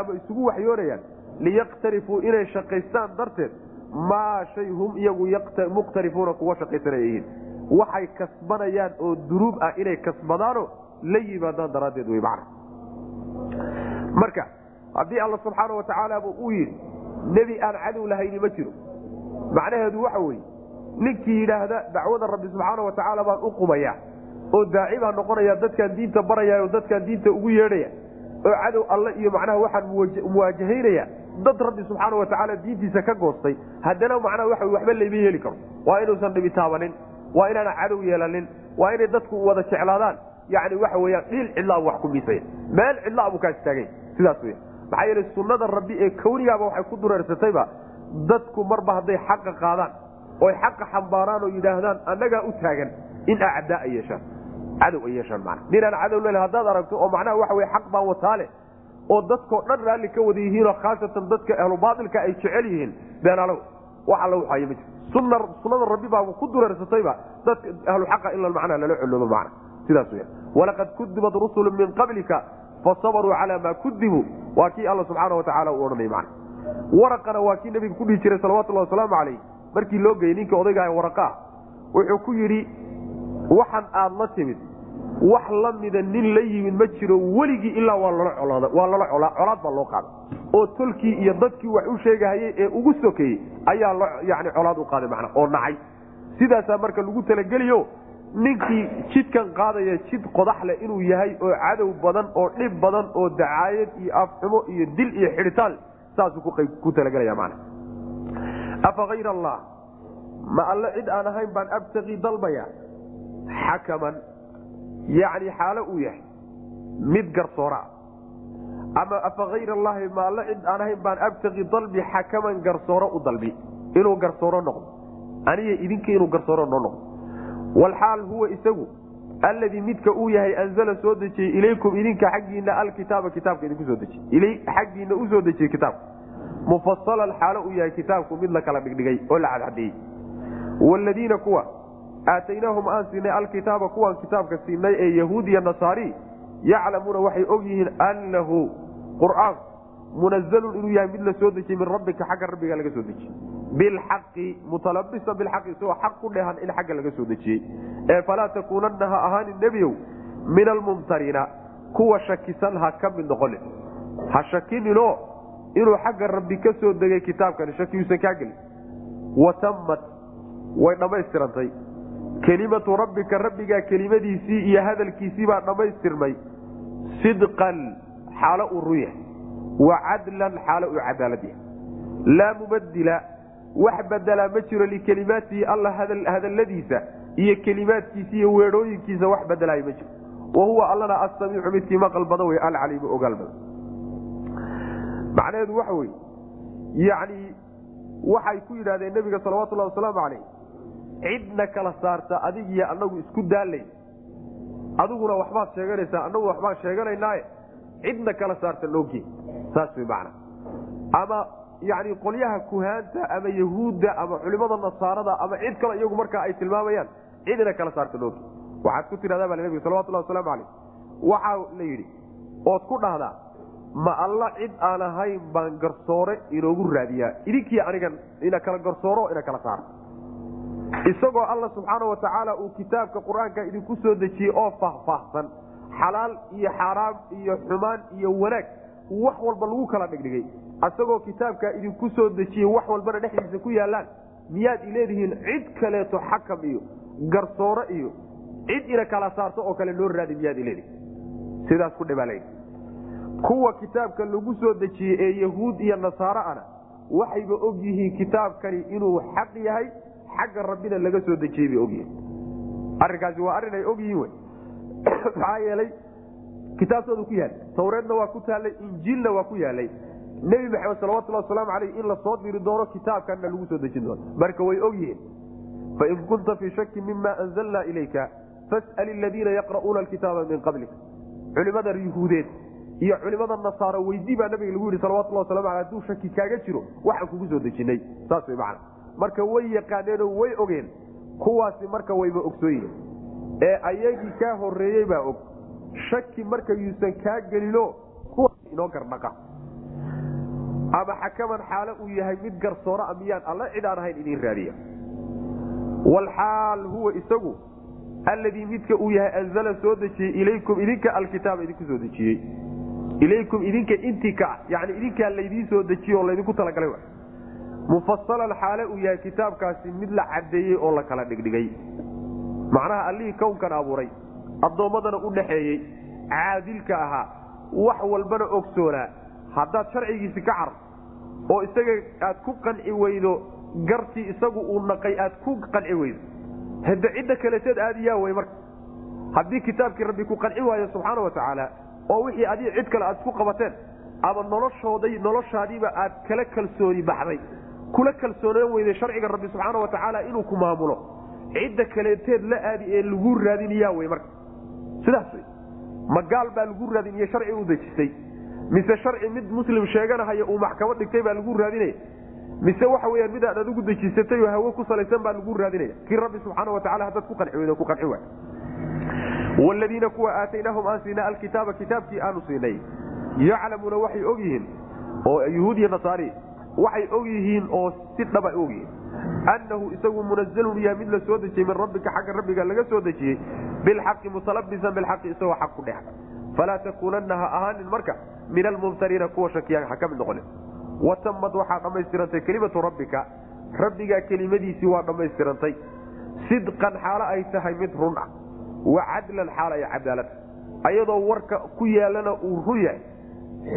ama isugu waxyoonayaan liyaqtarifuu inay shaqaystaan darteed. Maa shay hum iyagu muqtarifuuna kuwa shaqaysanaya yihiin. Waxay kasbanayaan oo duruub ah inay kasbadaano la yimaadaan daraaddeed wey macna. Marka haddii alla subxaana wa tacaala bu uu yidhi nebi aan cadow lahayni ma jiro. Macnaheedu waxa weeye ninkii yidhaahda dacwada rabbi subxaana wa tacaala baan u qumaya oo daaci baan noqonaya dadkaan diinta baraya oo dadkaan diinta ugu yeedhaya oo cadow alle iyo macnaha waxaan muwaajahaynaya dad rabbi subxaana wa tacaala diintiisa ka goostay haddana macnaha waxa waxba layma yeeli karo. Waa inuusan dhibi taabanin waa inaana cadow yeelanin waa inay dadku wada jeclaadaan. Yani waxa weyaan dhiil cidlaabu wax ku miisaya meel cidlaa buu kaa istaagay. Sidaas wey maxaa yeele sunnada rabbi ee kawnigaaba waxay ku dureersatayba dadku marba hadday xaqa qaadaan oy xaqa xambaaraan oo yidhaahdaan annagaa u taagan in acdaa ay yeeshaan. Cadow ay yeeshaan mana ninaan cadow lel haddaad aragto oo macnaha waxa wey xaq baan wataa leh oo dadkoo dhan raalli ka wada yihiinoo khaasatan dadka ahlu baailka ay jecel yihiin beenalow wax alla waxaaya ma jiro sunada rabbi baaba ku dureersatayba dadka ahluxaqa in macnaa lala coloobo macna. Sidaas weya walaqad kudibat rusulu min qablika fasabaruu calaa maa kudibuu waa kii alla subxaana watacaala uu odhanay macna. Waraqana waa kii nabiga ku dhihi jiray salawatullahi wasalaamu calayh markii loo geeyey ninkii odaygaha waraqaa wuxuu ku yidhi waxan aad la timid wax la mida nin la yimid ma jiro weligii ilaa waa lala colaad baa loo qaaday. Oo tolkii iyo dadkii wax u sheegahayey ee ugu sokeeyey ayaa yani colaad u qaaday macna oo nacay. Sidaasaa marka lagu talageliyo ninkii jidkan qaadaya jid qodax leh inuu yahay oo cadow badan oo dhib badan oo dacaayad iyo afxumo iyo dil iyo xidhitaan saasuu ku talagelaya mana afa hayr allah ma alle cid aan ahayn baan abtaqii dalbaya. Xakaman yacni xaalo uu yahay mid garsooraa ama afa hayr allahi ma alle cid aan ahayn baan abtaqii dalbi xakaman garsooro u dalbi. Inuu garsooro noqdo. Aniga idinka inuu garsooro noo noqdo. Walxaal huwa isagu alladii midka uu yahay anzala soo dejiyey ilaykum idinka xaggiina alkitaaba kitaabka idinku soo dejiyey. Xaggiina u soo dejiyey kitaabka mufasalan xaalo uu yahay kitaabku mid la kala dhigdhigay oo la cadcadeeyey. Wladiina kuwa aataynaahum aan siinay alkitaaba kuwaan kitaabka siinay ee yahuud iyo nasaari yaclamuuna waxay og yihiin annahu qur'aanku munazalun inuu yahay mid la soo dejiyey min rabbika xagga rabbiga laga soo dejiyey bilxaqi mutalabisa bilxaqi isagoo xaq ku dheehan in xagga laga soo dejiyey ee falaa takuunanna ha ahaanin nebiyow min almumtariina kuwa shakisan ha ka mid noqonin ha shakininoo inuu xagga rabbi ka soo degay kitaabkani shakiyuusan kaa gelin. Watammat way dhammaystirantay. Kelimatu rabbika rabbigaa kelimadiisii iyo hadalkiisii baa dhammaystirmay. Sidqan xaalo uu run yahay wa cadlan xaalo uu cadaalad yahay. Laa mubadila wax bedelaa ma jiro likelimaatihi alla hadalladiisa iyo kelimaadkiisa iyo weedhooyinkiisa wax bedelaayo ma jiro. Wa huwa allana asamiicu midkii maqal badan wey alcaliimu ogaal badan macnaheedu waxa wey yani waxay ku yidhahdeen nebiga salawatullahi wasalaamu calayh cidna kala saarta adig iyo anagu isku daalayn adiguna waxbaad sheeganaysaa anagu waxbaan sheeganaynaaye cidna kala saarta noogee saas way macna. Ama yani qolyaha kuhaanta ama yahuudda ama culimada nasaarada ama cid kale iyagu markaa ay tilmaamayaan cidna kala saarta nooge waxaad ku tidhahdaa baa nebiga salawatullahi wasalaamu calayh. Waxaa la yidhi ood ku dhahdaa ma alla cid aan ahayn baan garsoore inoogu raadiyaa. Idinkii aniga ina kala garsooro ina kala saara isagoo alla subxaana wa tacaala uu kitaabka qur'aanka idinku soo dejiyey oo faahfaahsan xalaal iyo xaaraam iyo xumaan iyo wanaag wax walba lagu kala dhigdhigay. Isagoo kitaabkaa idinku soo dejiyey wax walbana dhexdiisa ku yaallaan miyaad ileedihiin cid kaleeto xakam iyo garsoore iyo cid ina kala saarto oo kale loo raadi miyaad ileedihin sidaas ku dhibaalay kuwa kitaabka lagu soo dejiyey ee yahuud iyo nasaaro ana waxayba og yihiin kitaabkani inuu xaq yahay xagga rabbina laga soo dejiyey bay ogyihiin arrinkaasi waa arrin ay og yihiin wey. Maxaa yeelay kitaabtooda ku yaallay tawreedna waa ku taallay injiilna waa ku yaalay nebi maxamed salawatullahi wasalaamu caleyh in la soo diri doono kitaabkanna lagu soo dejin doono. Marka way og yihiin fain kunta fii shakin mima anzalna ilayka fas'al iladiina yaqra'uuna alkitaaba min qablik culimada yuhuudeed iyo culimada nasaaro weydii baa nabiga lagu yidhi salawatullah waslamu aleh haduu shaki kaaga jiro waxaan kugu soo dejinay. Saas way macana marka way yaqaaneenoo way ogeen kuwaasi marka wayba ogsooyihin ee ayagii kaa horeeyey baa og shaki marka yuusan kaa gelino kuwa inoo gardhaqa ama xakaman xaalo uu yahay mid garsoora miyaan alla cid aan ahayn idin raadiya. Walxaal huwa isagu alladii midka uu yahay anzala soo dejiyey ilaykum idinka alkitaaba idinku soo dejiyey ilaykum idinka intii ka ah yani idinkaa laydiin soo dejiye oo laydinku talagalay mufasalan xaale uu yahay kitaabkaasi mid la cadeeyey oo la kala dhigdhigay. Macnaha allihii kownkan abuuray addoommadana u dhaxeeyey caadilka ahaa wax walbana ogsoonaa. Haddaad sharcigiisi ka carto oo isaga aad ku qanci weydo gartii isagu uu naqay aad ku qanci weydo. Hade cidda kaleteed aadiyaa wey marka. Haddii kitaabkii rabbi ku qanci waayo subxaana wa tacaala oo wixii adiga cid kale aad isku qabateen ama noloshooday noloshaadiiba aad kala kalsooni baxday kula kalsoonaan weyday sharciga rabbi subxaana wa tacaala inuu ku maamulo. Cidda kaleeteed la aadi ee lagu raadiniyaa wey marka. Sidaas wey. Ma gaal baa lagu raadiniye sharci u dejisay mise sharci mid muslim sheeganahaya uu maxkamad dhigtay baa lagu raadinaya mise waxa weyaan midaan adigu dejisatay oo hawe ku salaysan baa lagu raadinaya kii rabbi subxaana watacala haddaad ku qanci weydo ku qanci waay wladiina kuwa aataynaahum aan siinay alkitaaba kitaabkii aanu siinay yaclamuuna waxay og yihiin oo yuhuud iyo nasaari waxay og yihiin oo si dhaba og yihiin annahu isagu munazalun yahay mid la soo dejiyey min rabbika xagga rabbiga laga soo dejiyey bilxaqi mutalabisan bilxaqi isagoo xaq ku dhex falaa takuunanna ha ahaanin marka min almumtariina kuwa shakiya ha ka mid noqonin watamad waxaa dhammaystirantay kelimatu rabbika rabbigaa kelimadiisii waa dhammaystirantay sidqan xaalo ay tahay mid run ah wa cadlan xaal cadaalad. Ayadoo warka ku yaalana uu run yahay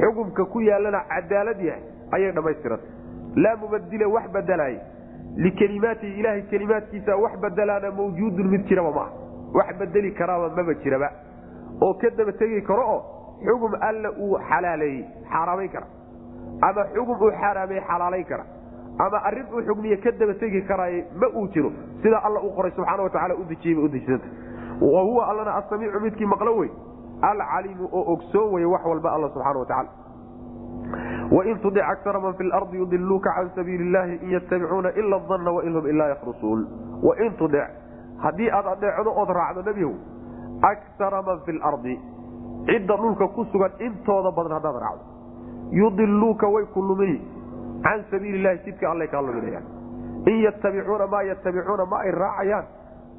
xukumka ku yaalana cadaalad yahay ayay dhammaystirantay laa mubadila wax badelaay likelimaatihi ilaahay kelimaadkiisa wax badelaana mawjuudun mid jiraba maaha wax bedeli karaaba maba jiraba. Oo ka daba tegi karo oo xugum alla uu xalaaleeyey xaaraamayn kara. Ama xugum uu xaaraamey xalaalayn kara. Ama arrin uu xugmiye ka daba tegi karaaye ma uu jiro. Sida alla uu qoray subxaana wataala u dejiyey bay u wa huwa allana asamiicu midkii maqlo wey? Alcaliimu oo ogsoon weye wax walba alla subxana watacaala wain tudic akara man fi lardi yudiluuka can sabiili llahi in yatabicuuna ila danna wain hum ilaa yakhrusuun. Wain tudic haddii aad adeecdo ood raacdo nebihow akara man fi lardi cidda dhulka ku sugan intooda badan haddaad raacdo. Yudiluuka way ku lumini can sabiili lahi jidka allay kaa luminayaan. In yatabicuuna maa yatabicuuna ma ay raacayaan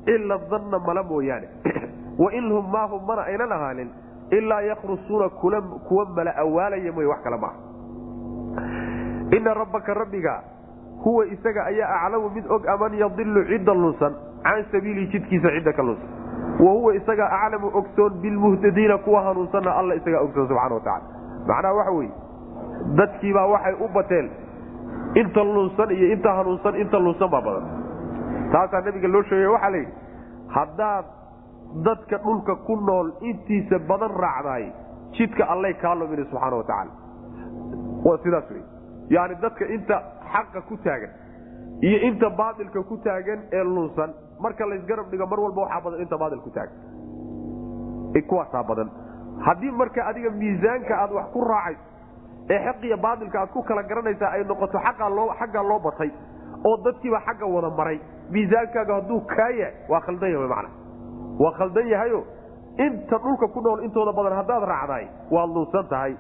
ila danna mala mooyaane wain hum maahum mana aynan ahaanin ilaa yakrusuuna kuwa mala awaalaya mooy wax kale maaha ina rabbaka rabbiga huwa isaga ayaa aclamu mid og aman yadilu cidda lunsan can sabiilihi jidkiisa cidda ka lunsan wa huwa isaga aclamu ogsoon bilmuhtadiina kuwa hanuunsanna alla isagaa ogsoon subxana watacala macnaha waxa weye dadkiibaa waxay u bateen inta lunsan iyo inta hanuunsan inta lunsan baa badan taasaa nabiga loo sheegay waxaa la yidhi haddaad dadka dhulka ku nool intiisa badan raacdaay jidka allay kaa lumini subxaana watacaala waa sidaas wey yani dadka inta xaqa ku taagan iyo inta baailka ku taagan ee lunsan marka laysgarab dhigo mar walba waxaa badan inta baail taagan. Kuwaasaa badan. Haddii marka adiga miisaanka aad wax ku raacayso ee xaq iyo baailka aad ku kala garanaysaa ay noqoto xaggaa loo batay oo dadkiiba xagga wada maray. Miisaankaaga hadduu kaa yahay waa khaldan yahay man waa khaldan yahayo inta dhulka ku nool intooda badan haddaad raacdaay waad lunsan tahay.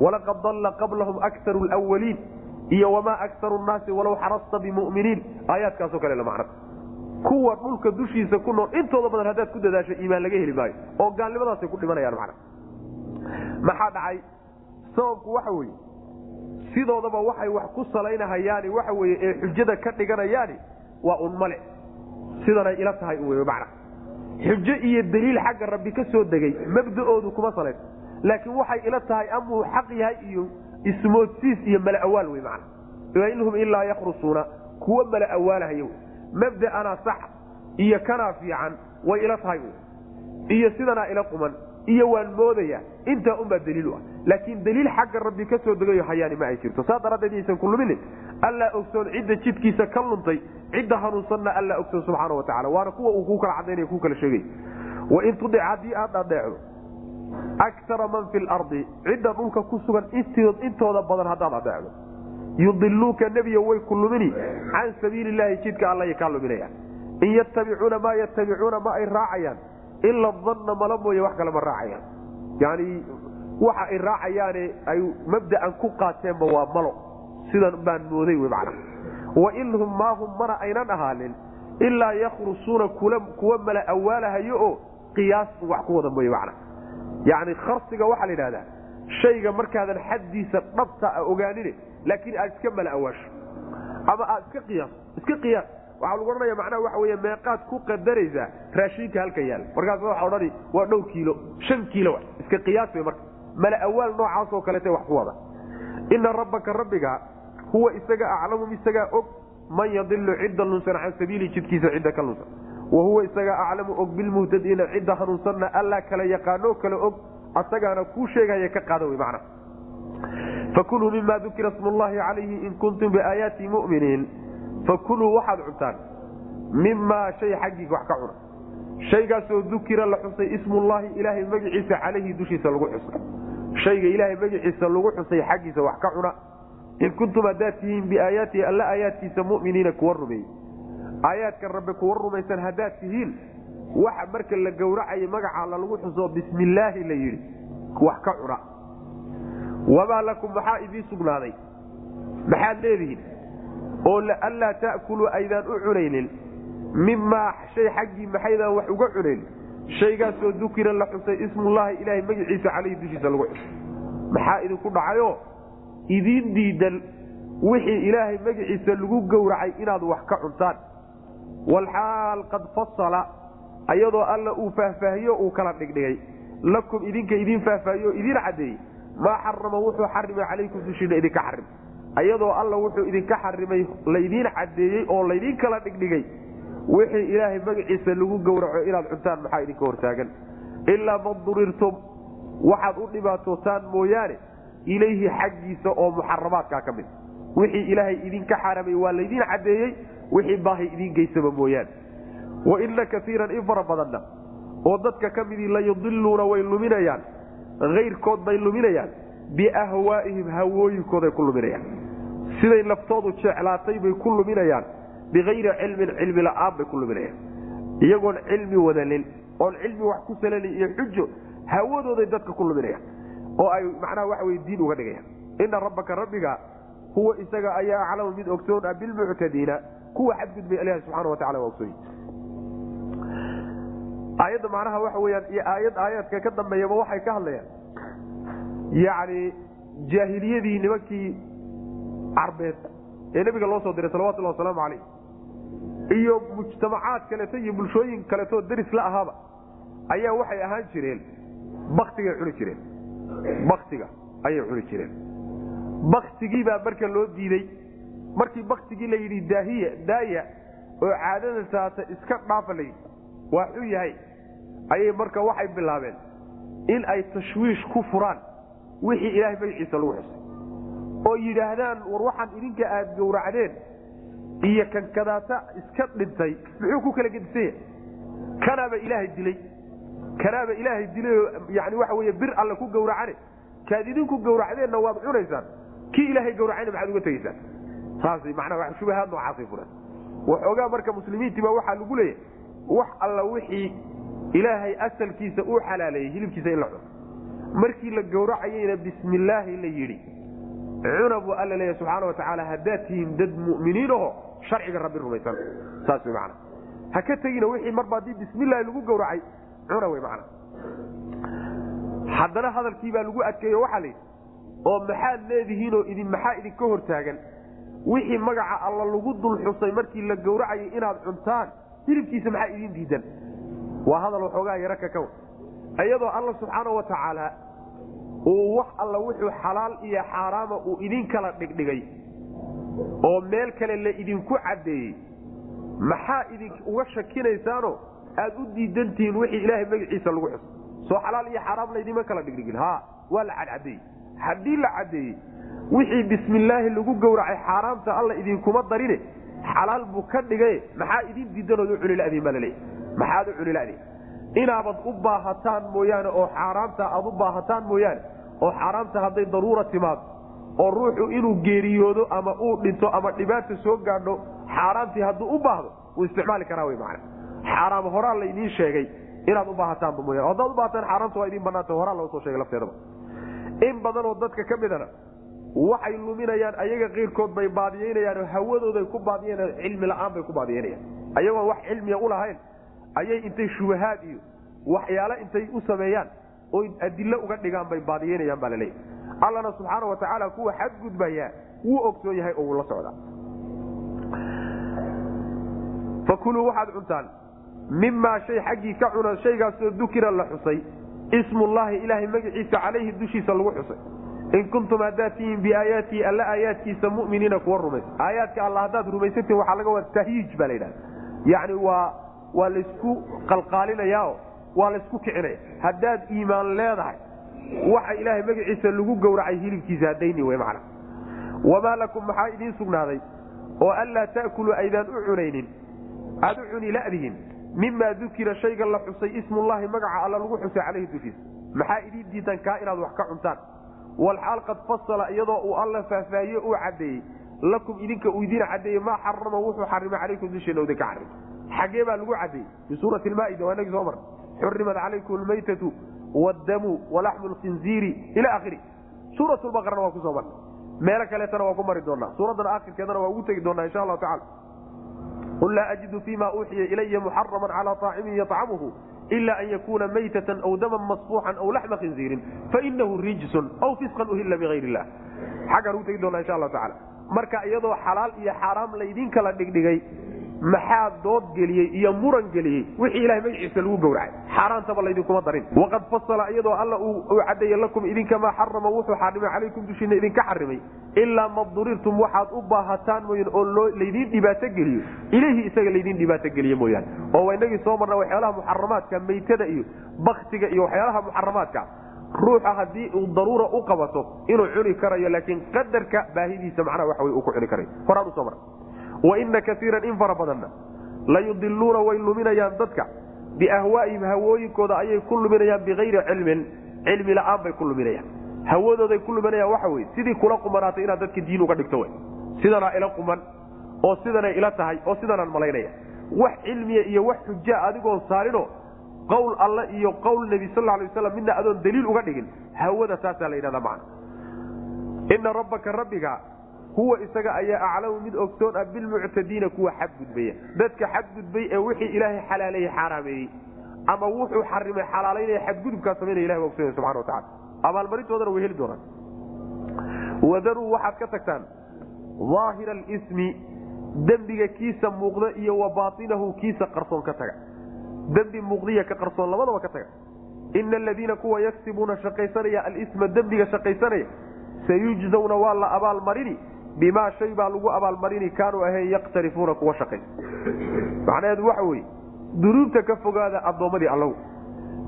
Walaqad dalla qablahum akaru lwaliin iyo wamaa akaru nnaasi walow xarasta bimuminiin. Aayaadkaasoo kale macna kuwa dhulka dushiisa ku nool intooda badan haddaad ku dadaasho iimaan laga heli maayo oo gaalnimadaasay ku dhimanayaan macna maxaa dhacay? Sababku waxa weeye sidoodaba waxay wax ku salaynahayaani waxa weye ee xujada ka dhiganayaani waa un male. Sidanay ila tahay wey macna. Xujo iyo daliil xagga rabbi ka soo degay mabda'oodu kuma salayn. Laakiin waxay ila tahay amuu xaq yahay iyo ismoodsiis iyo mala awaal wey macna inhum ilaa yakrusuuna kuwa mala awaalahaya wey mabda'anaa sax iyo kanaa fiican way ila tahay iyo sidanaa ila quman iyo waan moodaya intaa unbaa daliilu ah laakiin daliil xagga rabbi ka soo degayo hayaani ma ay jirto. Saa daraaddeed yaysan ku luminin. Allaa ogsoon cidda jidkiisa ka luntay cidda hanuunsanna allaa ogsoon subxaana wa tacala waana kuwa uu kuu kala cadaynaya kuu kala sheegay. Wain tudic haddii aad adeecdo akara man fi lardi cidda dhulka ku sugan intooda badan haddaad adeecdo yudiluuka nebiyo way ku lumini can sabiili jidka allay kaa luminayaan in yatabicuuna maa yatabicuuna ma ay raacayaan ila danna mala mooye wax kale ma raacayaan. Yani waxa ay raacayaane ay mabda'an ku qaateenba waa malo. Sidan baan mooday wy macna. Wain hum maahum mana aynan ahaanin ilaa yakrusuuna kuwa mala awaalahayo oo qiyaas wax ku wada mooye macna. Yani kharsiga waxaa la yidhahdaa shayga markaadan xaddiisa dhabta a ogaanine laakiin aad iska mala awaasho. Ama aad iska qiyaas iska qiyaas. Waxaa lagu odhanaya macnaha waxa wey meeqaad ku qadaraysaa raashinka halka yaal. Markaas waxa odhani waa dhowr kiilo shan kiilo iska qiyaas wey marka mala awaal noocaasoo kaleta wax ku wada. Ina rabbaka rabbiga huwa isaga aclamu isagaa og man yadilu cidda lunsan can sabiili jidkiisa cidda ka lunsan. Wa huwa isaga aclamu og bilmuhtadiina cidda hanuunsanna allaa kala yaqaanoo kale og asagaana kuu sheegaya ka qaada wey macna. Fakuluu mima dukira smu llahi calayhi in kuntum biaayaati muminiin. Fakuluu waxaad cuntaan. Mimaa shay xaggiisa wax ka cuna. Shaygaasoo dukira la xusay ismullaahi ilaahay magiciisa calayhi dushiisa lagu xusay shayga ilaahay magiciisa lagu xusay xaggiisa wax ka cuna. In kuntum haddaad tihiin biaayaatihi alla aayaadkiisa muminiina kuwa rumeeyey. Aayaadka rabbi kuwa rumaysan haddaad tihiin waxa marka la gowracayo magaca alla lagu xuso bismillaahi la yidhi wax ka cuna. Wamaa lakum maxaa idiin sugnaaday? Maxaad leedihiin? Oo anlaa ta'kuluu aydaan u cunaynin. Mimaa shay xaggii maxaydaan wax uga cunayn shaygaasoo dukira la xusay ismullaahi ilaahay magaciisa caleyhi dushiisa lagu xusay maxaa idinku dhacayo? Idiin diidan wixii ilaahay magaciisa lagu gowracay inaad wax ka cuntaan. Walxaal qad fasala ayadoo alla uu faahfaahiyo uu kala dhigdhigay. Lakum idinka idiin faahfaahiyo idiin caddeeyey. Maa xarama wuxuu xarimay calaykum dushiina idinka xarim ayadoo alla wuxuu idinka xarimay laydiin caddeeyey oo laydiin kala dhigdhigay wixii ilaahay magaciisa lagu gowraco inaad cuntaan maxaa idinka hortaagan? Ilaa man durirtum waxaad u dhibaatootaan mooyaane ilayhi xaggiisa oo muxaramaadkaa ka mid. Wixii ilaahay idinka xaramay waa laydiin caddeeyey wixii baahi idiin geysaba mooyaane. Wa ina kaiiran in fara badanna oo dadka ka midii layudiluuna way luminayaan ayrkood bay luminayaan biahwaa'ihim hawooyinkooday ku luminayaan. Siday laftoodu jeclaatay bay ku luminayaan biayri cilmin cilmi la'aan bay ku luminayaan iyagoon cilmi wadanin oon cilmi wax ku salanin iyo xujo hawadooday dadka ku luminayaan oo ay macnaha waxa wey diin uga dhigayaan ina rabbaka rabbiga huwa isaga ayaa aclamu mid ogsoon ah bilmuctadiina kuwa xadgudbay ilahi subxana wa tacala waa ogsoon aayadda macnaha waxa weyaan iyo aayad aayaadka ka dambeeyaba waxay ka hadlayaan yacni jaahiliyadii nimankii carbeed ee nebiga loo soo diray salawatullahi wasalaamu calayh iyo mujtamacaad kaleeto iyo bulshooyin kaleetoo deris la ahaaba ayaa waxay ahaan jireen. Baktigay cuni jireen. Baktiga ayay cuni jireen. Baktigiibaa marka loo diiday. Markii baktigii la yidhi daahiya daaya oo caadada taata iska dhaafa la yidhi waa xun yahay. Ayay marka waxay bilaabeen in ay tashwiish ku furaan wixii ilaahay magaciisa lagu xusay. Oo yidhaahdaan war waxaan idinka aad gowracdeen iyo kankadaata iska dhintay muxuu ku kala gedisanya kanaaba ilaahay dilay. Kanaaba ilaahay dilayoo yani waxa wey bir alle ku gowracane. Kaad idinku gowracdeenna waad cunaysaan. Kii ilaahay gowracayna maxaad uga tegaysaan? Saas manaa shubahaad noocaasay fureen waxoogaa marka muslimiintiiba waxaa lagu leeyahay wax alla wixii ilaahay asalkiisa uu xalaaleeyey hilibkiisa in la cuno. Markii la gowracayeyna bismillaahi la yidhi cuna buu alla leeya subxaana wa tacaala haddaad tihiin dad mu'miniin aho sharciga rabbi rumaysan. Saas wey macana ha ka tegina wixii marba haddii bismillahi lagu gowracay cuna wey macana haddana hadalkiibaa lagu adkeeyo waxaa layidhi oo maxaad leedihiinoo idin maxaa idinka hortaagan? Wixii magaca alla lagu dul xusay markii la gowracayay inaad cuntaan hilibkiisa maxaa idin diidan? Waa hadal waxoogaa yaro kakaw iyadoo alla subxaana wa tacaala uu wax alla wuxuu xalaal iyo xaaraama uu idin kala dhigdhigay oo meel kale la idinku caddeeyey. Maxaa idin uga shakinaysaanoo aad u diidantihiin wixii ilaahay magaciisa lagu xuso soo xalaal iyo xaaraam laydima kala dhigdhigin. Ha waa la cadcadeeyey. Haddii la caddeeyey wixii bismillaahi lagu gowracay xaaraamta alla idinkuma darine xalaal buu ka dhigay. Maxaa idin diidanood u cuniladiin baa laleeyahy maxaad u cuniladiin inaabad u baahataan mooyaane oo xaaraamta aad u baahataan mooyaane oo xaaraamta hadday daruura timaado oo ruuxu inuu geeriyoodo ama uu dhinto ama dhibaata soo gaadho xaaraamtii hadduu u baahdo wuu isticmaali karaa wy man xaaraam horaa laydiin sheegay inaad u baahataanba mooyane haddaad u baahataan xaaraamta waa idiin banaanta horaa loo soo sheegay lafteedaba. In badanoo dadka ka midana waxay luminayaan ayaga keyrkood bay baadiyeynayaan hawadooday ku baadiyen cilmi la'aan bay ku baadiyeynayaan ayagoon wax cilmiya ulahayn ayay intay shubahaad iyo waxyaale intay u sameeyaan oo adilo uga dhigaan bay baadiyeynayaan baa laleeyahy allana subxaana wa tacaala kuwa xadgudbayaa wuu ogsoon yahay oo wuu socdaa fakuluu waxaad cuntaan mimaa shay xaggii ka cuna shaygaasoo dukira la xusay ismullaahi ilaahay magaciisa calayhi dushiisa lagu xusay. In kuntum haddaad tihiin biaayaatihi alla aayaadkiisa muminiina kuwa rumaysa. Aayaadka alla haddaad rumaysantihin waxaa laga wada tahyiij baa la yidhahda yacni waa waa laysku qalqaalinayaao waa laysku kicinaya. Haddaad iimaan leedahay waxa ilaahay magaciisa lagu gowracay hilibkiisa hadayni wey macna. Wamaa lakum maxaa idiin sugnaaday? Oo anlaa ta'kuluu aydaan u cunaynin. Aad u cuni ladihin. Mimaa dukira shayga la xusay ismullaahi magaca alla lagu xusay calayhi dushiisa maxaa idiin diidan kaa inaad wax ka cuntaan? Walxaal qad fasala iyadoo uu alla faahfaahiye uu cadeeyey lakum idinka uu idin cadeeyey maa xarama wuxuu xarimay calaykum dusheena idinka xarimay xagee baa lagu cadeeyey fi suurati lmaaida waa inagii soo mar xurimat calaykum almaytatu wadamu walaxmu lkhinziiri ila akhiri suurat lbaqarana waa ku soo marnay meelo kaleetana waa ku mari doonaa suuradan akhirkeedana waa ugu tegi doonaa insha allahu tacala qul laa ajidu fima uuxiya ilaya muxaraman calaa aacimin yطcamuhu ila an yakuna maytatan aw daman masfuuxan aw laxma khinziirin fainahu rijsun aw fisqan uhila bigayr illah xaggaan ugu tegi doonaa insha allahu tacala marka iyadoo xalaal iyo xaaraam laydin dhigdhigay maxaa dood geliyey iyo muran geliyey? Wixii ilahay magaciisa lagu gowracay. Xaaraantaba laydinkuma darin. Waqad fasala iyadoo alla uu cadeeye lakum idinka maa xarama wuxuu xarimay calaykum dushiina idinka xarimay. Ilaa ma durirtum waxaad u baahataan mooyaan oo laydiin dhibaato geliyo. Ileyhi isaga laydiin dhibaato geliye mooyaane oo waa inagii soo marna waxyaalaha muxaramaadka maytada iyo baktiga iyo waxyaalaha muxaramaadka. Ruuxa haddii uu daruura u qabato inuu cuni karayo laakiin qadarka baahidiisa macnaha waxa wey uu ku cuni karayo horaan u soo marna waina kaiiran in fara badanna. Layudiluuna way luminayaan dadka. Biahwaaihim hawooyinkooda ayay ku luminayaan bikayri cilmin. Cilmi la'aan bay ku luminayaan. Hawadooday ku luminayaan waxa wey sidii kula qumanaatay inaad dadka diin uga dhigto sidanaa ila quman oo sidanay ila tahay oo sidanaan malaynaya. Wax cilmiya iyo wax xujaa adigoon saarino qowl alle iyo qowl nebi sal lay waslam midna adoon daliil uga dhigin hawada taasaa la yidhahda macna. Ina rabbaka rabbiga huwa isaga ayaa aclamu mid ogsoon ah bilmuctadiina kuwa xadgudbaya. Dadka xadgudbay ee wixii ilaahay xalaaleeyey xaaraameeyey ama wuxuu xarimay xalaalaynaya xadgudubkaa samaynaya ilahi waa ogsoonaya subxana wa tacala abaalmarintoodana way heli doonaan. Wadaruu waxaad ka tagtaan aahira alismi dembiga kiisa muuqda iyo wa bainahu kiisa qarsoon ka taga. Dembi muuqdiya ka qarsoon labadaba ka taga. Ina aladiina kuwa yagsibuuna shaqaysanaya alisma dembiga shaqaysanaya sayujzawna waa la abaalmarini bimaa shay baa lagu abaalmarini kaanuu ahayn yaktarifuuna kuwa shaqaysa macnaheedu waxa weye dunuubta ka fogaada addoommadii allahu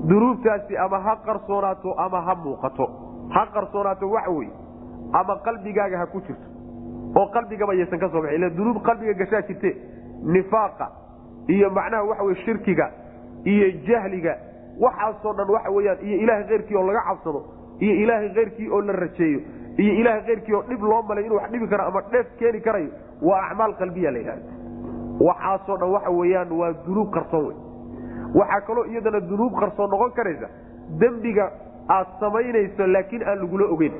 dunuubtaasi ama ha qarsoonaato ama ha muuqato ha qarsoonaato waxa weye ama qalbigaaga ha ku jirto oo qalbigaba yaysan ka soo baxin ila dunuub qalbiga gashaa jirte nifaaqa iyo macnaha waxa weye shirkiga iyo jahliga waxaasoo dhan waxa weyaan iyo ilaahay keyrkii oo laga cabsado iyo ilaahay keyrkii oo la rajeeyo iyo ilaahay keyrkii oo dhib loo malay inuu wax dhibi karo ama dheef keeni karayo waa acmaal qalbiya la yidhahda waxaasoo dhan waxa weeyaan waa dunuub qarsoon wey. Waxaa kaloo iyadana dunuub qarsoon noqon karaysa dembiga aad samaynayso laakiin aan lagula ogeyn.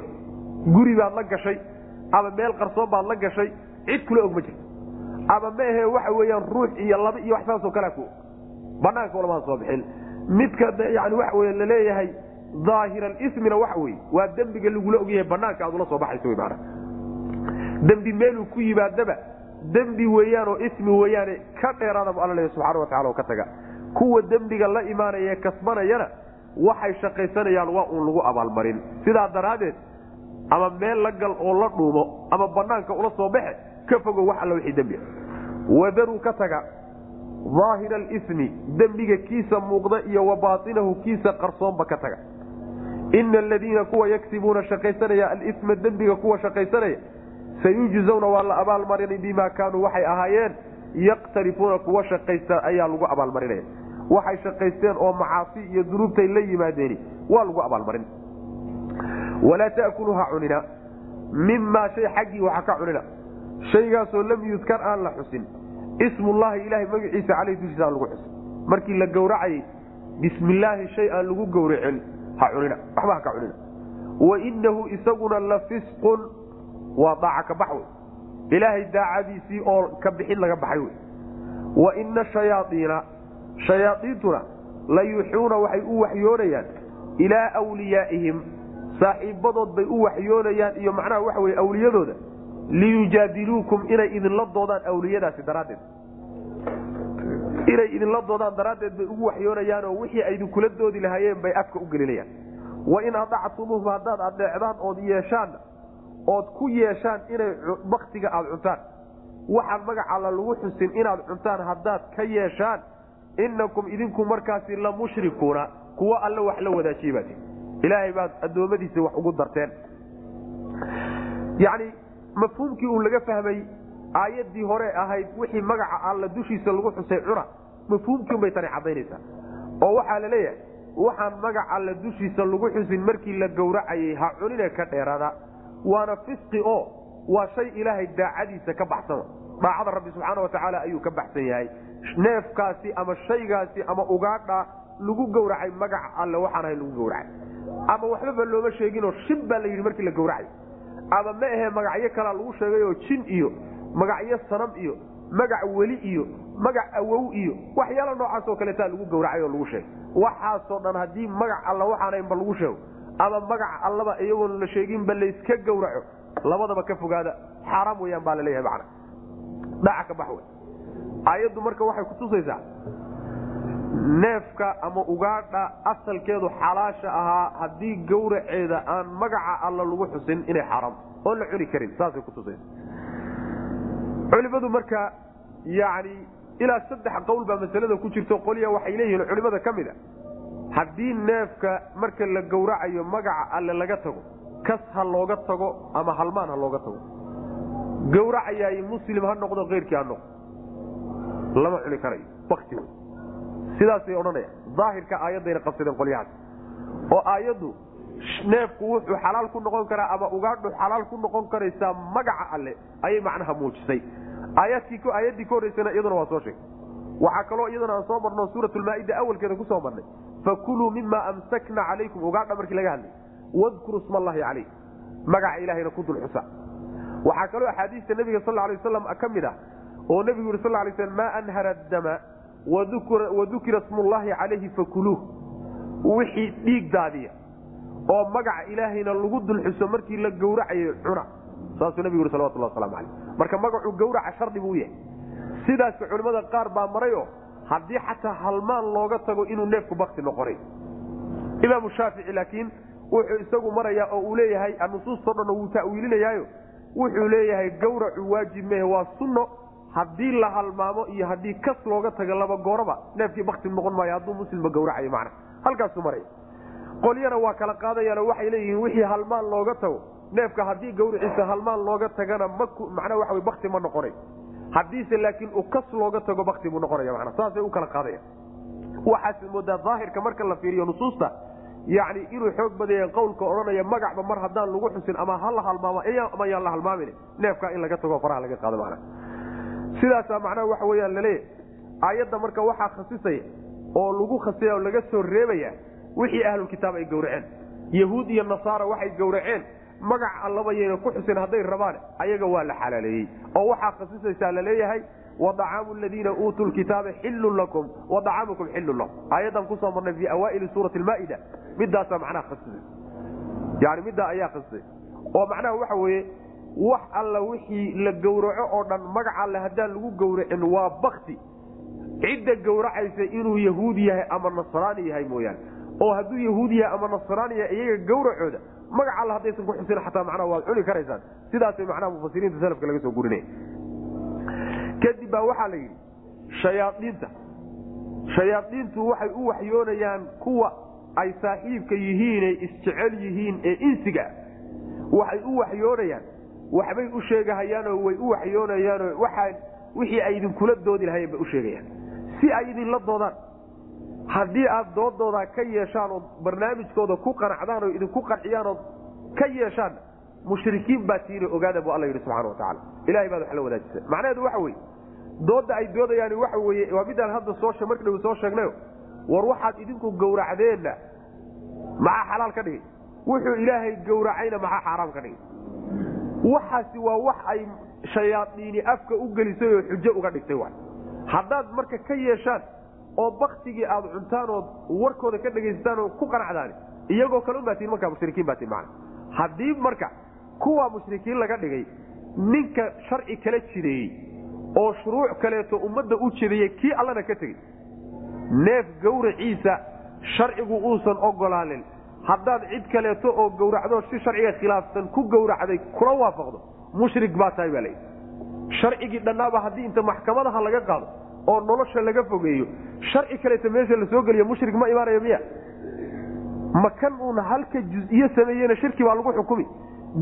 Guri baad la gashay ama meel qarsoon baad la gashay cid kula og ma jirto. Ama maahe waxa weeyaan ruux iyo laba iyo wax saasoo kalea ku banaanka walamaan soo bixin. Midka yani waxa wey la leeyahay aahir alismina waxa weye waa dembiga lagula ogyahay banaanka aad ula soo maana dembi meeluu ku yimaadaba dembi weeyaanoo ismi weeyaane ka dheeraada bu alla leeya subxana wa tacala oo ka taga kuwa dembiga la imaanaya ee kasbanayana waxay shaqaysanayaan waa uun lagu abaalmarin. Sidaa daraaddeed ama meel la gal oo la dhuumo ama banaanka ula soo baxe ka fogo wax alla wixii dembi wadaruu ka taga aahir alismi dembiga kiisa muuqda iyo wa kiisa qarsoonba ka taga ina aladiina kuwa yagsibuuna shaqaysanaya alisma dembiga kuwa shaqaysanaya sayujzawna waa la abaalmarinay bimaa kaanuu waxay ahaayeen yaktarifuuna kuwa shaqaysta ayaa lagu abaalmarinaya waxay shaqaysteen oo macaasi iyo dunuubtay la yimaadeeni waa lagu abaalmarin walaa takuluu ha cunina mimaa shay xaggii waxa ka cunina shaygaasoo lam yudkar aan la xusin ismullaahi ilahay magaciisa caleyh dushiisa aan lagu xusin markii la gowracayay bismillaahi shay aan lagu gowracin ha cunina waxba ha ka cunina wainahu isaguna la fisqun waa daaca ka bax wey. Ilaahay daacadiisii oo ka bixin laga baxay wey. Wa ina shayaaiina shayaaiintuna la yuuxuuna waxay u waxyoonayaan ilaa wliyaa'ihim saaxiibadood bay u waxyoonayaan iyo macnaha waxa weye awliyadooda liyujaadiluukum inay idinla doodaan awliyadaasi daraaddeed inay idinla doodaan daraaddeed bay ugu waxyoonayaanoo wixii ay idinkula doodi lahaayeen bay afka u gelinayaan. Wain adactumuuhum haddaad adeecdaan ood yeeshaan ood ku yeeshaan inay baktiga aada cuntaan. Waxaan magac alla lagu xusin inaad cuntaan haddaad ka yeeshaan inakum idinku markaasi la mushrikuuna kuwo alle wax la wadaajiye baati ilaahay baad addoommadiisa wax ugu darteen. Yacni mafhuumkii uu laga fahmay aayaddii hore ahayd wixii magaca alla dushiisa lagu xusay cuna mafhuumkii unbay tani caddaynaysaa. Oo waxaa la leeyahay waxaan magac alle dushiisa lagu xusin markii la gowracayay ha cunine ka dheeraada. Waana fisqi oo waa shay ilaahay daacadiisa ka baxsana. Daacada rabbi subxaana watacaala ayuu ka baxsan yahay. Neefkaasi ama shaygaasi ama ugaadha lagu gowracay magaca alle waxaan ahay lagu gowracay. Ama waxbaba looma sheeginoo shib baa la yidhi markii la gowracay. Ama ma ahe magacyo kalaa lagu sheegayoo jin iyo magacyo sanam iyo magac weli iyo magac awow iyo waxyaala noocaasoo kaleetaa lagu gowracay oo lagu sheegay. Waxaasoo dhan haddii magac alla waxaanaynba lagu sheego ama magac allaba iyagoon la sheeginba layska gowraco labadaba ka fogaada xaaraam weyaan baa la leeyahay macna. Dhaca bax wey aayaddu marka waxay kutusaysaa neefka ama ugaadha asalkeedu xalaasha ahaa haddii gowraceeda aan magaca alla lagu xusin inay xaaraamto oon la cuni karin saasay kutusaysa culimadu marka yani ilaa saddex qowl baa masalada ku jirto qolya waxay leeyihiin culimada ka mid a. Haddii neefka marka la gowracayo magaca alle laga tago kas ha looga tago ama halmaan ha looga tago. Gowracayaay muslim ha noqdo keyrkii ha noqdo. Lama cuni karayo bakti sidaasay odhanayaan. Daahirka aayadayna qabsadeen qolyahaas. Oo aayaddu neefku wuxuu xalaal ku noqon karaa ama ugaadhu xalaal ku noqon karaysaa magaca alle. Ayay macnaha muujisay. Aayaddii ka horreysana iyaduna waa soo sheegay. Waxaa kaloo iyadana aan soo marno suuratulmaa'ida awalkeeda ku soo marnay. Fakuluu mima amsakna calaykum ugaadha markii laga hadlay. Wadkuruu sma allahi calayh. Magaca ilaahayna ku dul waxaa kaloo axaadiista nebiga sal alay waslam ka ah oo nebigu yuri sal lay slam maa anhara dama wadukira smullaahi calayhi fakuluuh wixii dhiig daadiya oo magaca ilaahayna lagu dulxuso markii la gowracayo cuna. Saasuu nebigu yuri salawatullah waslamu calayh marka magacuu gowraca shardi buu yahay. Sidaas culimmada qaar baa marayoo haddii xataa halmaan looga tago inuu neefku bakti noqonay. Imaamu shaafici laakiin wuxuu isagu marayaa oo uu leeyahay nusuustao dhan wuu ta'wiilinayaayo wuxuu leeyahay gowracu waajib mehe waa sunno. Haddii la halmaamo iyo haddii kas looga tago laba gooraba neefkii bakti noqon maayo hadduu muslimba gowracayo macna. Halkaasuu maraya qolyana waa kala qaadayaano waxay leeyihiin wixii halmaan looga tago. Neefka haddii gawriciisa halmaan looga tagana macnaa waxa bakti ma noqonay. Haddiise laakiin u kas looga tago bakti buu noqonaya mana saasay u kala qaadaya. Waxaas moodaa daahirka marka la fiiriyo nusuusta yani inuu xoog badaya qowlka odhanaya magacba mar haddaan lagu xusin ama hala halmaamo ama yaan la halmaamin neefkaa in laga tago faraha laga qaado mana sidaasaa macnaha waxa weyaan laleeyahy aayadda marka waxaa khasisaya oo lagu khasaya oo laga soo reebaya wixii ahlulkitaab ay gowraceen. Yahuud iyo nasaara waxay gowraceen. Magac allaba yayna ku xusin hadday rabaan ayaga waa la xalaaleeyey oo waxaa khasisaysaa la leeyahay wadacaamu ladiina uutuu lkitaaba xillun lakum wadacaamukum xillun lahum aayaddan ku soo marnay fii awaaili suurati lmaa'ida midaasaa macnaha khasisay. Yani middaa ayaa khasisay. Oo macnaha waxa weeye wax alla wixii la gowraco oo dhan magac alle haddaan lagu gowracin waa bakti cidda gowracaysa inuu yahuud yahay ama nasraani yahay mooyaane oo hadduu yahuud yahay ama nasraani yahay iyaga gowracooda magac alle haddaysan ku xusin xataa macnaha waad cuni karaysaan. Sidaasay macnaha mufasiriinta salafka laga soo gurinaya kadib baa waxaa la yidhi shayaaiinta shayaadiintu waxay u waxyoonayaan kuwa ay saaxiibka yihiinay isjecel yihiin ee insiga. Waxay u waxyoonayaan waxbay u sheegahayaanoo way u waxyoonayaanoo waxaa wixii ay idinkula doodi lahayeen bay u sheegayaan. Si ay idinla doodaan haddii aad doodooda ka yeeshaan oo barnaamijkooda ku qanacdaan oo idinku qanciyaan ka yeeshaan mushrikiin baa tiina ogaada bu alla yidhi subxana wa tacala ilahay baad wax la wadaajisa macnaheedu waxa weye doodda ay doodayaan waxa weye waa midaan hadda soo marki dhow soo sheegnayo war waxaad idinku gowracdeenna maxaa xalaal ka dhigay? Wuxuu ilaahay gowracayna maxaa xaaraam ka dhigay? Waxaasi waa wax ay shayaadiini afka u gelisay oo xujo uga dhigtay wa haddaad marka ka yeeshaan oo baktigii aad cuntaan ood warkooda ka dhegaysataan oo ku qanacdaan iyagoo kale ubaatiin markaa mushrikiin baatiin macna. Haddii marka kuwa mushrikiin laga dhigay ninka sharci kala jideeyey oo shuruuc kaleeto ummadda u jideeyey kii allana ka tegey? Neef gowraciisa sharcigu uusan ogolaanin haddaad cid kaleeto oo gowracdo si sharciga khilaafsan ku gowracday kula waafaqdo. Mushrik baa tahay baa layidhi sharcigii dhannaaba haddii inta maxkamadaha laga qaado oo nolosha laga fogeeyo. Sharci kaleeto meesha la soo geliyo mushrik ma imaanayo miya? Ma kan uun halka juziye sameeyena shirki baa lagu xukumi?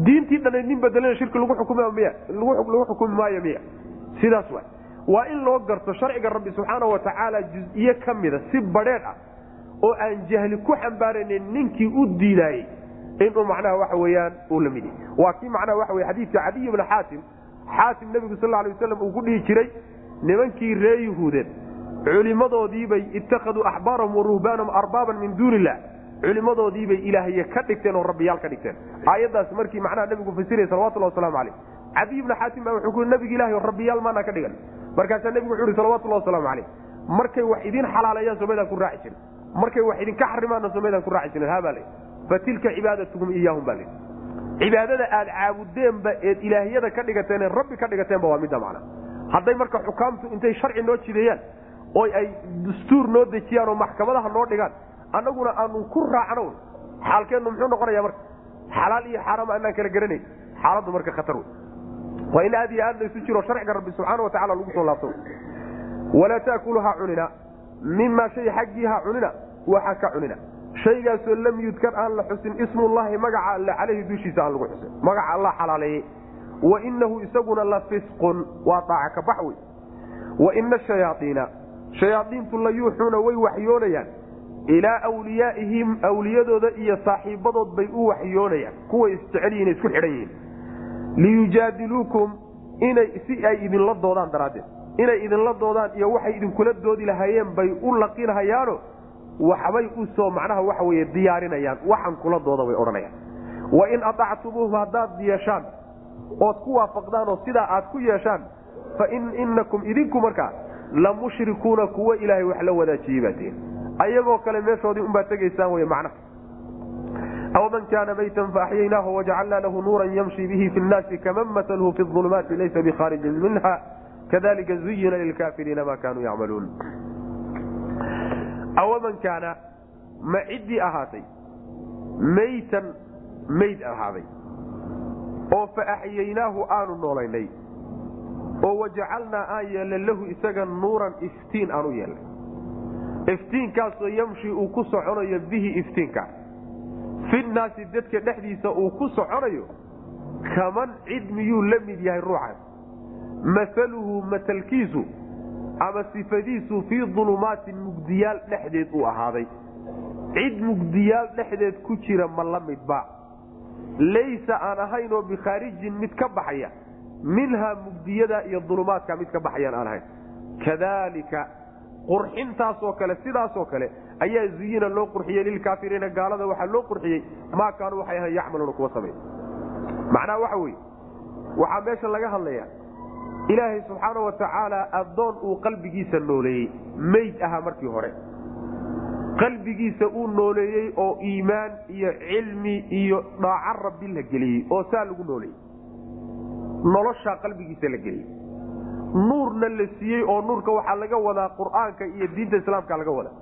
Diintii dhannayd nin bedelena shirki lagu xukumi miya? Lagu xukumi maayo miya? Sidaas waay. Waa in loo garto sharciga rabbi subxaana wa tacaala juziye ka mida si badheedh ah oo aan jahli ku xambaaranin ninkii u diidaayey inuu macnaha waxa weyaan uu la mid yahy waa kii macnaha waxa wey xadiidka cadiy bna xaatim xaatim nebigu sal alay waslam uu ku dhihi jiray nimankii ree yuhuudeed culimadoodiibay ittakhaduu axbaarahum wa arbaaban min duuni illah culimadoodiibay ilaahye ka dhigteen oo rabbiyaal ka dhigteen. Aayaddaas markii macnaha nebigu fasiraya salawatullah waslamu caleyh cadiy bna xaatim baa wuxuu ku nabigi ilahi rabbiyaal maanaa ka dhigan. Markaasaa nebigu wuxu uhi salawatullah waslamu caleyh markay wax idin xalaaleeyaan somaydaan ku raaci jirin. Markay wax idinka xarimaanna somaydaan ku raaci jirin. Habaa le fa cibaadatuhum iyaahum baa le cibaadada aad caabudeenba eed ilaahyada ka dhigateen ee rabbi ka dhigateenba waa midda macna hadday marka xukaamtu intay sharci noo jideeyaan oo ay dastuur noo dejiyaan oo maxkamadaha noo dhigaan annaguna aanu ku raacno xaalkeennu muxuu noqonaya marka xalaal iyo xaaraam anaan kala garanayn xaaladdu marka khatar wey. Waa in aad iyo aad laysu jiro sharciga rabbi subxaana watacala lagu soo laabto walaa taakulu ha cunina mimaa shay xaggii ha cunina waxa ka cunina. Shaygaasoo lam yudkar aan la xusin ismullahi magaca alle caleyhi dushiisa aan lagu xusin. Magaca alla xalaaleeyey wa inahu isaguna la fisqun. Waa daaca ka bax wey wa ina shayaaiina shayaaiintu la yuuxuuna way waxyoonayaan. Ilaa wliyaa'ihim awliyadooda iyo saaxiibadood bay u waxyoonayaan. Kuway isjecel yihiin isku xidhan yihiin. Liyujaadiluukum si ay idinla doodaan daraaddeed. Inay idinla doodaan iyo waxay idinkula doodi lahaayeen bay u laqinhayaano waxbay u soo macnaha waxa weye diyaarinayaan. Waxan kula dooda bay odhanayaan. Wain aactumuuhum haddaad yeeshaan ood ku waafaqdaan oo sidaa aad ku yeeshaan fa inakum idinku markaa la mushrikuuna kuwa ilaahay wax la wadaajiyey baa tihin ayagoo kale meeshoodii unbaad tegaysaan wey macnaha. Awaman kaana maytan faaxyaynaahu wajacalnaa lahu nuuran yamshi bihi fi nnaasi kaman masalhu fi ulumaati laysa bikhaarijin minha kadalika zuyina lilkaafiriina ma kaanuu yacmaluun. Awaman kaana ma ciddii ahaatay. Maytan mayd ahaaday oo fa axyaynaahu aanu noolaynay oo wajacalnaa aan yeelnay lahu isaga nuuran iftiin aan u yeelnay. Iftiinkaasoo yamshi uu ku soconayo bihi iftiinka. Fi nnaasi dadka dhexdiisa uu ku soconayo kaman cid miyuu la mid yahay ruuxaas masaluhu matalkiisu ama sifadiisu fii dulumaatin mugdiyaal dhexdeed uu ahaaday. Cid mugdiyaal dhexdeed ku jira ma la midba laysa aan ahayn oo bikhaarijin mid ka baxaya minhaa mugdiyada iyo dulumaadka mid ka baxayaan aan ahayn. Kadalika qurxintaasoo kale sidaasoo kale ayaa zuyina loo qurxiyey lilkaafiriina gaalada waxaa loo qurxiyey maa kaanuu waxay ahayn yacmaluuna kuwa samey macnaha waxa weye waxaa meesha laga hadlaya ilaahay subxaana wa tacaala addoon uu qalbigiisa nooleeyey meyd ahaa markii hore qalbigiisa uu nooleeyey oo iimaan iyo cilmi iyo dhaaco rabbi la geliyey oo saa lagu nooleeyey. Noloshaa qalbigiisa la geliyey. Nuurna la siiyey oo nuurka waxaa laga wadaa qur'aanka iyo diinta islaamka laga wadaa.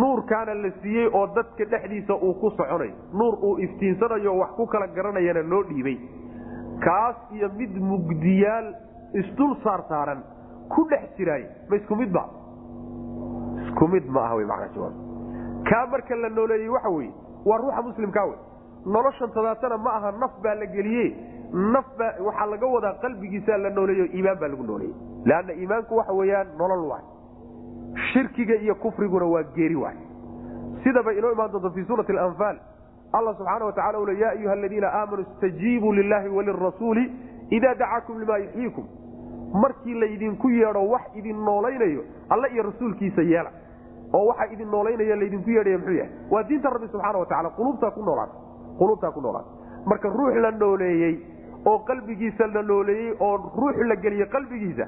Nuurkaana la siiyey oo dadka dhexdiisa uu ku soconayo nuur uu iftiinsanayo wax ku kala garanayana loo dhiibay. Kaas iyo mid mugdiyaal isdul saar saaran ku dhex jiraay ma isku midba isku mid ma aha wmanajawaab kaa marka la nooleeyey waxa weye waa ruuxa muslimkaa wey noloshan tadaatana ma aha naf baa la geliye naf baa waxaa laga wadaa qalbigiisaa la nooleeyo iimaan baa lagu nooleeyey. Leanna iimaanku waxa weeyaan nolol waay shirkiga iyo kufriguna waa geeri waay sidaba inoo imaan doonto fii suurati alanfaal allah subxaana wa tacala ule ya ayuha aladiina aamanuu istajiibuu lilahi walirasuuli idaa dacaakum limaa yuxyiikum markii laydinku yeedho wax idin noolaynayo alle iyo rasuulkiisa yeela oo waxa idin noolaynaya laydinku yeedhaya muxuu yahay? Waa diinta rabbi subxaana wa tacala quluubtaa ku noolaata quluubtaa ku noolaata marka ruux la nooleeyey oo qalbigiisa la nooleeyey oo ruux la geliyey qalbigiisa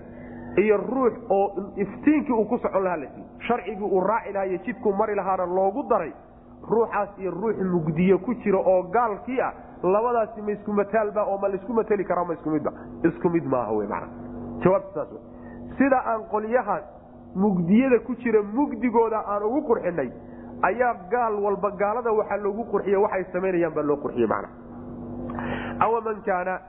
iyo ruux oo iftiinkii uu ku socon lahaa la siiy sharcigii uu raaci lahaa iyo jidkuu mari lahaana loogu daray ruuxaas iyo ruux mugdiye ku jira oo gaalkii ah labadaasi ma isku mataalba oo ma la isku mateli karaa ma isku midba isku mid maaha w mana jawaabta saas sida aan qolyahaas mugdiyada ku jira mugdigooda aan ugu qurxinay ayaa gaal walba gaalada waxaa loogu qurxiye waxay samaynayaan baa loo qurxiye mana awaman kaana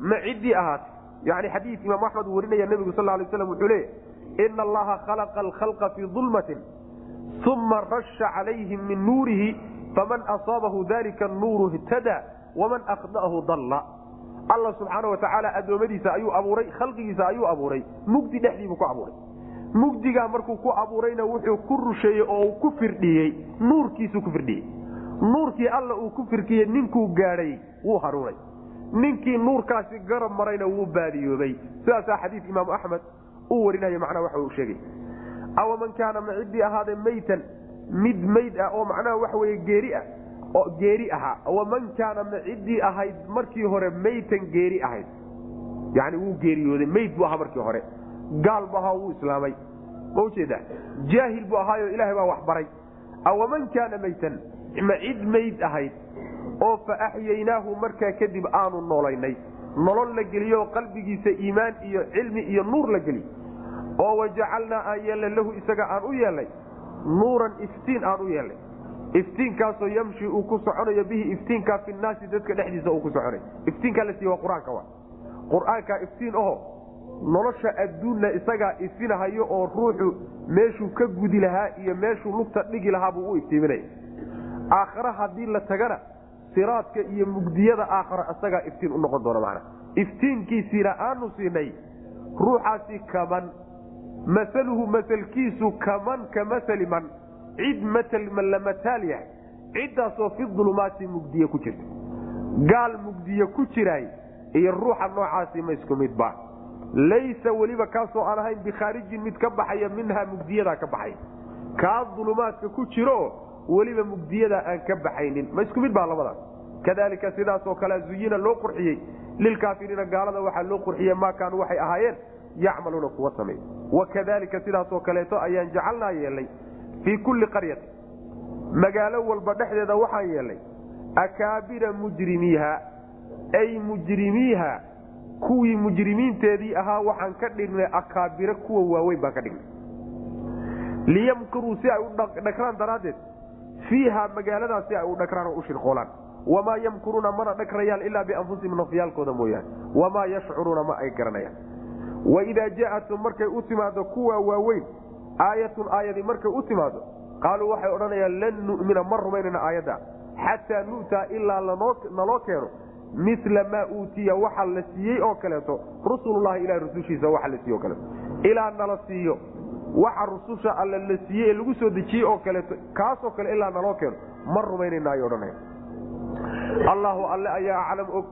ma ciddii ahaatay yani xadii imaam axmed uu warinaya nebigu sal lay slam wuxuu leeya ina allaha khalaqa alkhalqa fii dulmatin uma rasha calayhim min nuurihi faman asaabahu dalika nuuru ihtada waman akhda'ahu dalla. Alla subxaana wa tacaala addoommadiisa ayuu abuuray khalqigiisa ayuu abuuray mugdi dhexdiibuu ku abuuray mugdigaa markuu ku abuurayna wuxuu ku rusheeyey oo ku firdhiyey. Nuurkiisuu ku firdhiyey. Nuurkii alla uu ku firkiyey ninkuu gaadhay wuu hanuunay ninkii nuurkaasi garab marayna wuu baadiyoobay. Sidaasaa xadiid imaamu axmed uu warinaya macnaha waxa uu sheegay. Awaman kaana ma ciddii ahaadee maytan mid mayd ah oo macnaha waxa weye geeri ah oo geeri ahaa. Waman kaana ma ciddii ahayd markii hore maytan geeri ahayd. Yani wuu geeriyooday mayd buu ahaa markii hore gaal bu ahaa wuu islaamay. Ma u jeedaa jaahil buu ahaayo ilaahay baa wax awaman kaana maytan? Ma cid mayd ahayd? Oo fa axyaynaahu markaa kadib aanu noolaynay nolol la geliyo qalbigiisa iimaan iyo cilmi iyo nuur la geliy oo wajacalnaa aan yeelnay lahu isaga aan u yeelnay nuuran iftiin aan u yeelnay iftiinkaasoo yamshi uu ku soconayo bihi iftiinkaa fi dadka dhexdiisa uu ku soconayo. Iftiinkaa la siiye waa qur'aanka wa qur'aankaa iftiin aho nolosha adduunna isagaa ifinahayo oo ruuxu meeshuu ka gudi lahaa iyo meeshuu lugta dhigi lahaa buu u iftiiminaya. Aakhare haddii la tagana siraadka iyo mugdiyada aakhara isagaa iftiin u noqon doona macna. Iftiinkiisiina aanu siinay ruuxaasi kaman masaluhu masalkiisu kaman ka masali man cid matal la mataal yahay ciddaasoo fi dulumaati mugdiye ku jirta. Gaal mugdiye ku jiraay iyo ruuxa noocaasi ma isku midba laysa weliba kaasoo aan ahayn bikhaarijin mid ka baxaya minhaa mugdiyadaa ka baxay. Kaa dulumaadka ku jiro weliba mugdiyadaa aan ka baxaynin. Ma isku mid baa labadaas kadalika sidaasoo kale zuyina loo qurxiyey. Lilkaafiriina gaalada waxaa loo qurxiyey maa kaanuu waxay ahaayeen yacmaluuna kuwa samey wakadalika sidaasoo kaleeto ayaan jacalnaa yeelnay fii kulli qaryati magaalo walba dhexdeeda waxaan yeelnay akaabira mujrimiiha ay mujrimiiha kuwii mujrimiinteedii ahaa waxaan ka dhignay akaabira kuwa waaweyn baan ka dhignay. liyamkuruu si ay u dhagraan daraaddeed fiiha magaaladaas si ay u dhagraan oo u shirqoolaan. wamaa yamkuruuna mana dhagrayaan ilaa bianfusihim nafyaalkooda mooyaane. wamaa yashcuruuna ma ay garanayaan. waidaa jaatum markay u timaado kuwa waaweyn aayatun aayadii markay u timaado qaaluu waxay odhanayaan lan nu'mina ma rumaynayna aayadda. Xataa nu'taa ilaa naloo keeno mila maa uutiya waxa la siiyey oo kaleeto rusulullahi ilahi rusushiisa waxa la siiye o kaleeto. Ilaa nala siiyo waxa rususha alle la siiyey ee lagu soo dejiyey oo kaleeto kaasoo kale ilaa naloo keeno ma rumaynayna ay odhanaya. Allahu alle ayaa aclam og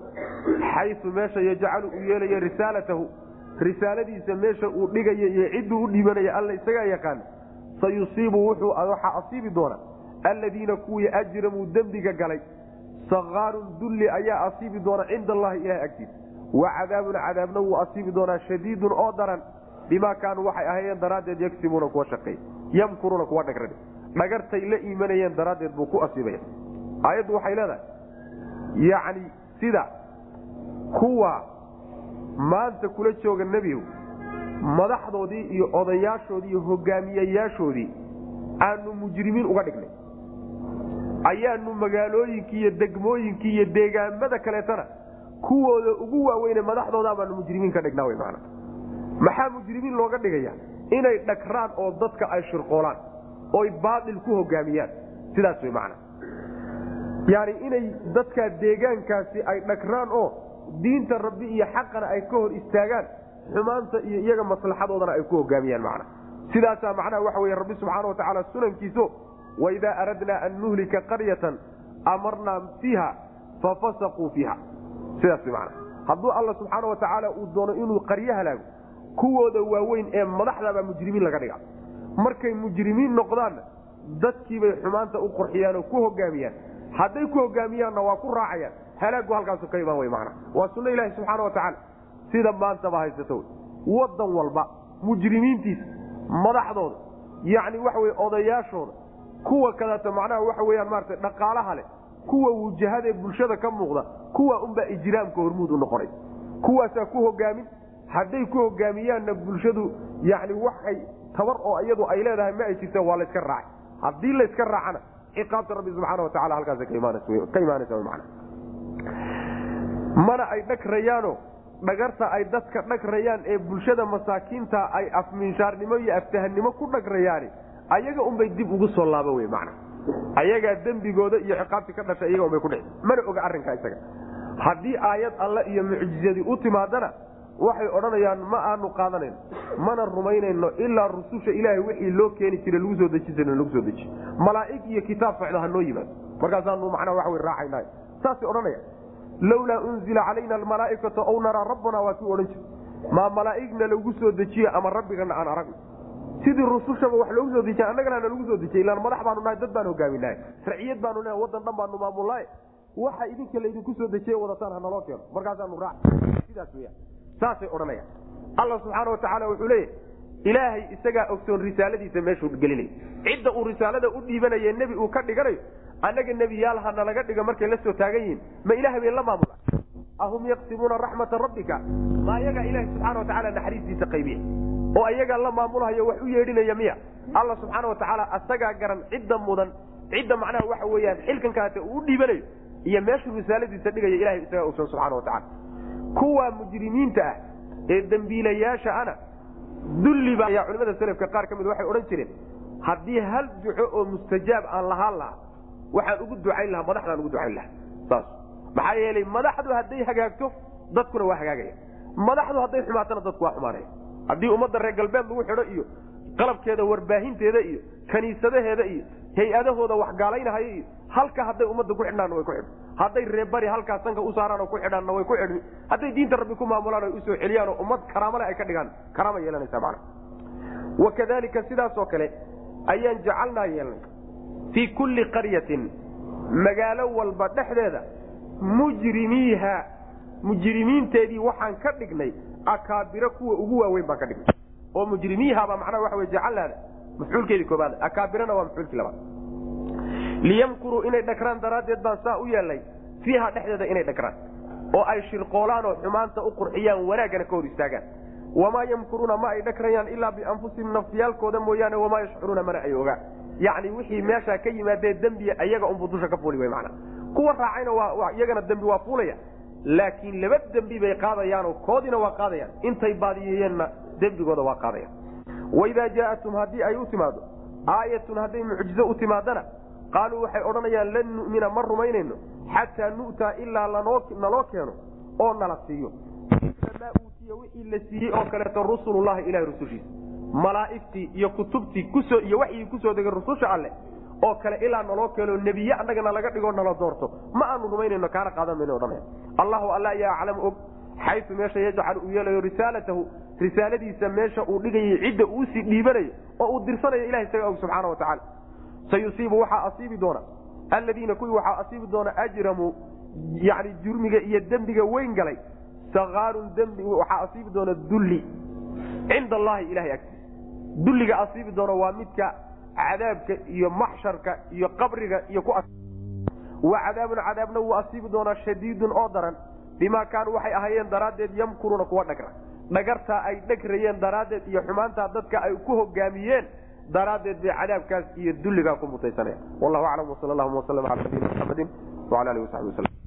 xayu meesha yajcalu uu yeelaya risaalatahu risaaladiisa meesha uu dhigaya iyo cidduu u dhiibanaya alla isagaa yaqaan sayusiibu wuxuu waxaa asiibi doona alladiina kuwii ajramuu dembiga galay sakaarun dulli ayaa asiibi doona cinda allahi ilahay agtiisa wa cadaabun cadaabna wuu asiibi doonaa shadiidun oo daran bimaa kaanuu waxay ahaayeen daraaddeed yagsibuuna kuwa shaqeey yamkuruuna kuwa dhagran dhagartay la iimanayeen daraaddeed buu ku asiibaya aayaddu waxay leedahay yacni sida kuwa maanta kula jooga nebigu madaxdoodii iyo odayaashoodii iyo hogaamiyayaashoodii aanu mujrimiin uga dhignay ayaanu magaalooyinkii iyo degmooyinkii iyo deegaamada kaleetana kuwooda ugu waaweyne madaxdooda baanu mujrimiin ka dhignaa man maxaa mujrimiin looga dhigaya inay dhagraan oo dadka ay shirqoolaan oy baail ku hogaamiyaan. Sidaas way macna. Yani inay dadka deegaankaasi ay dhagraan oo diinta rabbi iyo xaqana ay ka hor istaagaan xumaanta iyo iyaga maslaxadoodana ay ku hogaamiyaan macna. Sidaasaa macnaha waxa wey rabbi subxaana watacaala sunankiiso waidaa aradnaa an nuhlika qaryatan amarnaa fiiha fafasaquu fiiha sidaas man hadduu alla subxaana watacaala uu doono inuu qaryo halaago kuwooda waaweyn ee madaxdabaa mujrimiin laga dhiga markay mujrimiin noqdaanna dadkiibay xumaanta u qorxiyaan oo ku hogaamiyaan hadday ku hogaamiyaanna waa ku raacayaan halaagu halkaasu ka imaan wey mana waa sunno ilaahi subxaana watacaala sida maantaba haysato wadan walba mujrimiintiisa madaxdooda yacni waxa wey odayaashooda kuwa kadaata macnaha waxa weyaan maarata dhaqaalaha leh kuwa wujahadaee bulshada ka muuqda kuwa unbaa ijraamka hormuud u noqonay kuwaasaa ku hogaamin hadday ku hogaamiyaanna bulshadu yani waxay tabar oo iyadu ay leedahay ma ay jirta waa layska raacay. Haddii layska raacana ciqaabta rabbi subxaana wataala halkaas ka imaanaysa man mana ay dhagrayaano dhagarta ay dadka dhagrayaan ee bulshada masaakiinta ay afminshaarnimo iyo aftahanimo ku dhagrayaani ayaga unbay dib ugu soo laaba wey man ayagaa dembigooda iyo ciqaabtii ka dhashay iyaga unbay kudhici mana oga arrinkaa isaga. Haddii aayad alle iyo mucjizadii u timaadana waxay odhanayaan ma aanu qaadanayno mana rumaynayno ilaa rususha ilaahay wixii loo keeni jira lagu soo deji jira lagu soo deji. Malaa'ig iyo kitaab socda ha noo yimaado. Markaasaanu macnaha waxa wey raacayna saasay odhanaya lawlaa unzila calayna almalaa'ikatu aw naraa rabbana waa kii odhan jira maa malaa'igna lagu soo dejiye ama rabbigana aan aragno sidii rusushaba wax loogu soo dejiya annagana na lagu soo dejiye ilaan madax baanu nahay dad baan hogaaminahay sharciyad baanu nahay waddan dhan baanu maamulnahay waxa idinka laydinku soo dejiye wadataan ha naloo keeno. Markaasaanu raac. Sidaas weya saasay odhanayaan. Allah subxaana watacaala wuxuu leeyahy ilaahay isagaa ogsoon risaaladiisa meeshuu gelinay. Cidda uu risaalada u dhiibanaye nebi uu ka dhiganayo annaga nebiyaal ha nalaga dhiga markay la soo taagan yihiin ma ilahay bay la maamula ahum yaqsimuuna raxmata rabbika ma ayagaa ilaahay subxana watacaala naxariistiisa qaybiya oo ayagaa la maamulhayo wax u yeedhinaya miya alla subxaana watacaala asagaa garan cidda mudan cidda macnaha waxa weeyaan xilkankaate uu u iyo meeshuu risaaladiisa dhigaya ilahay isagaa ogsoon subxana watacala kuwa mujrimiinta ah ee dembiilayaasha ana dulliba ayaa culimada selafka qaar ka mid waxay odhan jireen haddii hal duco oo mustajaab aan lahaan lahaa waxaan ugu ducayn lahaa madaxdaan ugu ducayn lahaa saas maxaa yeelay madaxdu hadday hagaagto dadkuna waa hagaagaya. Madaxdu hadday xumaatana dadku waa xumaanaya. Haddii ummadda reer galbeed lagu xidho iyo qalabkeeda warbaahinteeda iyo kaniisadaheeda iyo hay'adahooda wax gaalaynahaya iyo halka hadday ummadda ku xidhnaanna way ku xidhi hadday reerbari halkaa sanka u saaraan oo ku xidhaanna way ku xidhmi. Hadday diinta rabbi ku maamulaan o u soo celiyaan oo ummad karaamale ay ka dhigaan karaama yeelanaysa macna. Wakadalika sidaasoo kale ayaan jacalnaa yeelnay. Fii kulli qaryatin magaalo walba dhexdeeda mujrimiiha mujrimiinteedii waxaan ka dhignay akaabiro kuwa ugu waaweyn baan ka dhignay. oo mujrimiihabaa macnaha waxa wey jacalnaada mafcuulkeedii koobaad akaabirana waa mafcuulkii labaad. liyamkuruu inay dhagraan daraaddeed baan saa u yeelnay fiiha dhexdeeda inay dhagraan oo ay shirqoolaan oo xumaanta u qurxiyaan wanaaggana ka hor istaagaan. wamaa yamkuruuna ma ay dhagrayaan ilaa bianfusihim nafsiyaalkooda mooyaane wamaa yashcuruuna mana ay ogaan. yacni wixii meeshaa ka yimaadee dembiya iyaga unbuu dusha ka fuuli wey macnaa kuwa raacayna iyagana dembi waa fuulaya. Laakiin laba dembi bay qaadayaanoo koodiina waa qaadayaan. Intay baadiyeeyeenna dembigooda waa qaadayaan. Waidaa jaa'atum haddii ay u timaado aayatun hadday mucjizo u timaadana qaaluu waxay odhanayaan lan nu'mina ma rumaynayno xataa nu'taa ilaa naloo keeno oo nala siiyo. Maa uutiya wixii la siiyey oo kaleeto rusulullahi ilahay rusushiisa. Malaa'igtii iyo kutubtii iyo waxyii ku soo degay rususha alleh oo kale ilaa naloo keeno nebiye annagana laga dhigo nala doorto. Ma aanu rumaynayno kaana qaadan mayno odhanaya. Allahu alla ayaa aclamu og xayu meesha yajcal uu yeelayo risaalatahu risaaladiisa meesha uu dhigayay cidda uusii dhiibanayo oo uu dirsanayo ilaha isaga og subxaana watacaala sayusiibu waxaa asiibi doona alladiina kuwii waxaa asiibi doona ajramuu yani jurmiga iyo dembiga weyn galay. Sakaarun dembi waxaa asiibi doona dulli. Cinda allahi ilahay agtiisa. Dulliga asiibi doona waa midka cadaabka iyo maxsharka iyo qabriga iyo wa cadaabun cadaabna wuu asiibi doonaa shadiidun oo daran bimaa kaanuu waxay ahaayeen daraaddeed yamkuruuna kuwa dhagra dhagartaa ay dhagrayeen daraaddeed iyo xumaantaa dadka ay ku hogaamiyeen daraaddeed bay cadaabkaas iyo dulligaa ku mutaysanaya wallahu aclam wsal allahuma waslm ala nabiyina muxamedin wala alihi wasabi waslm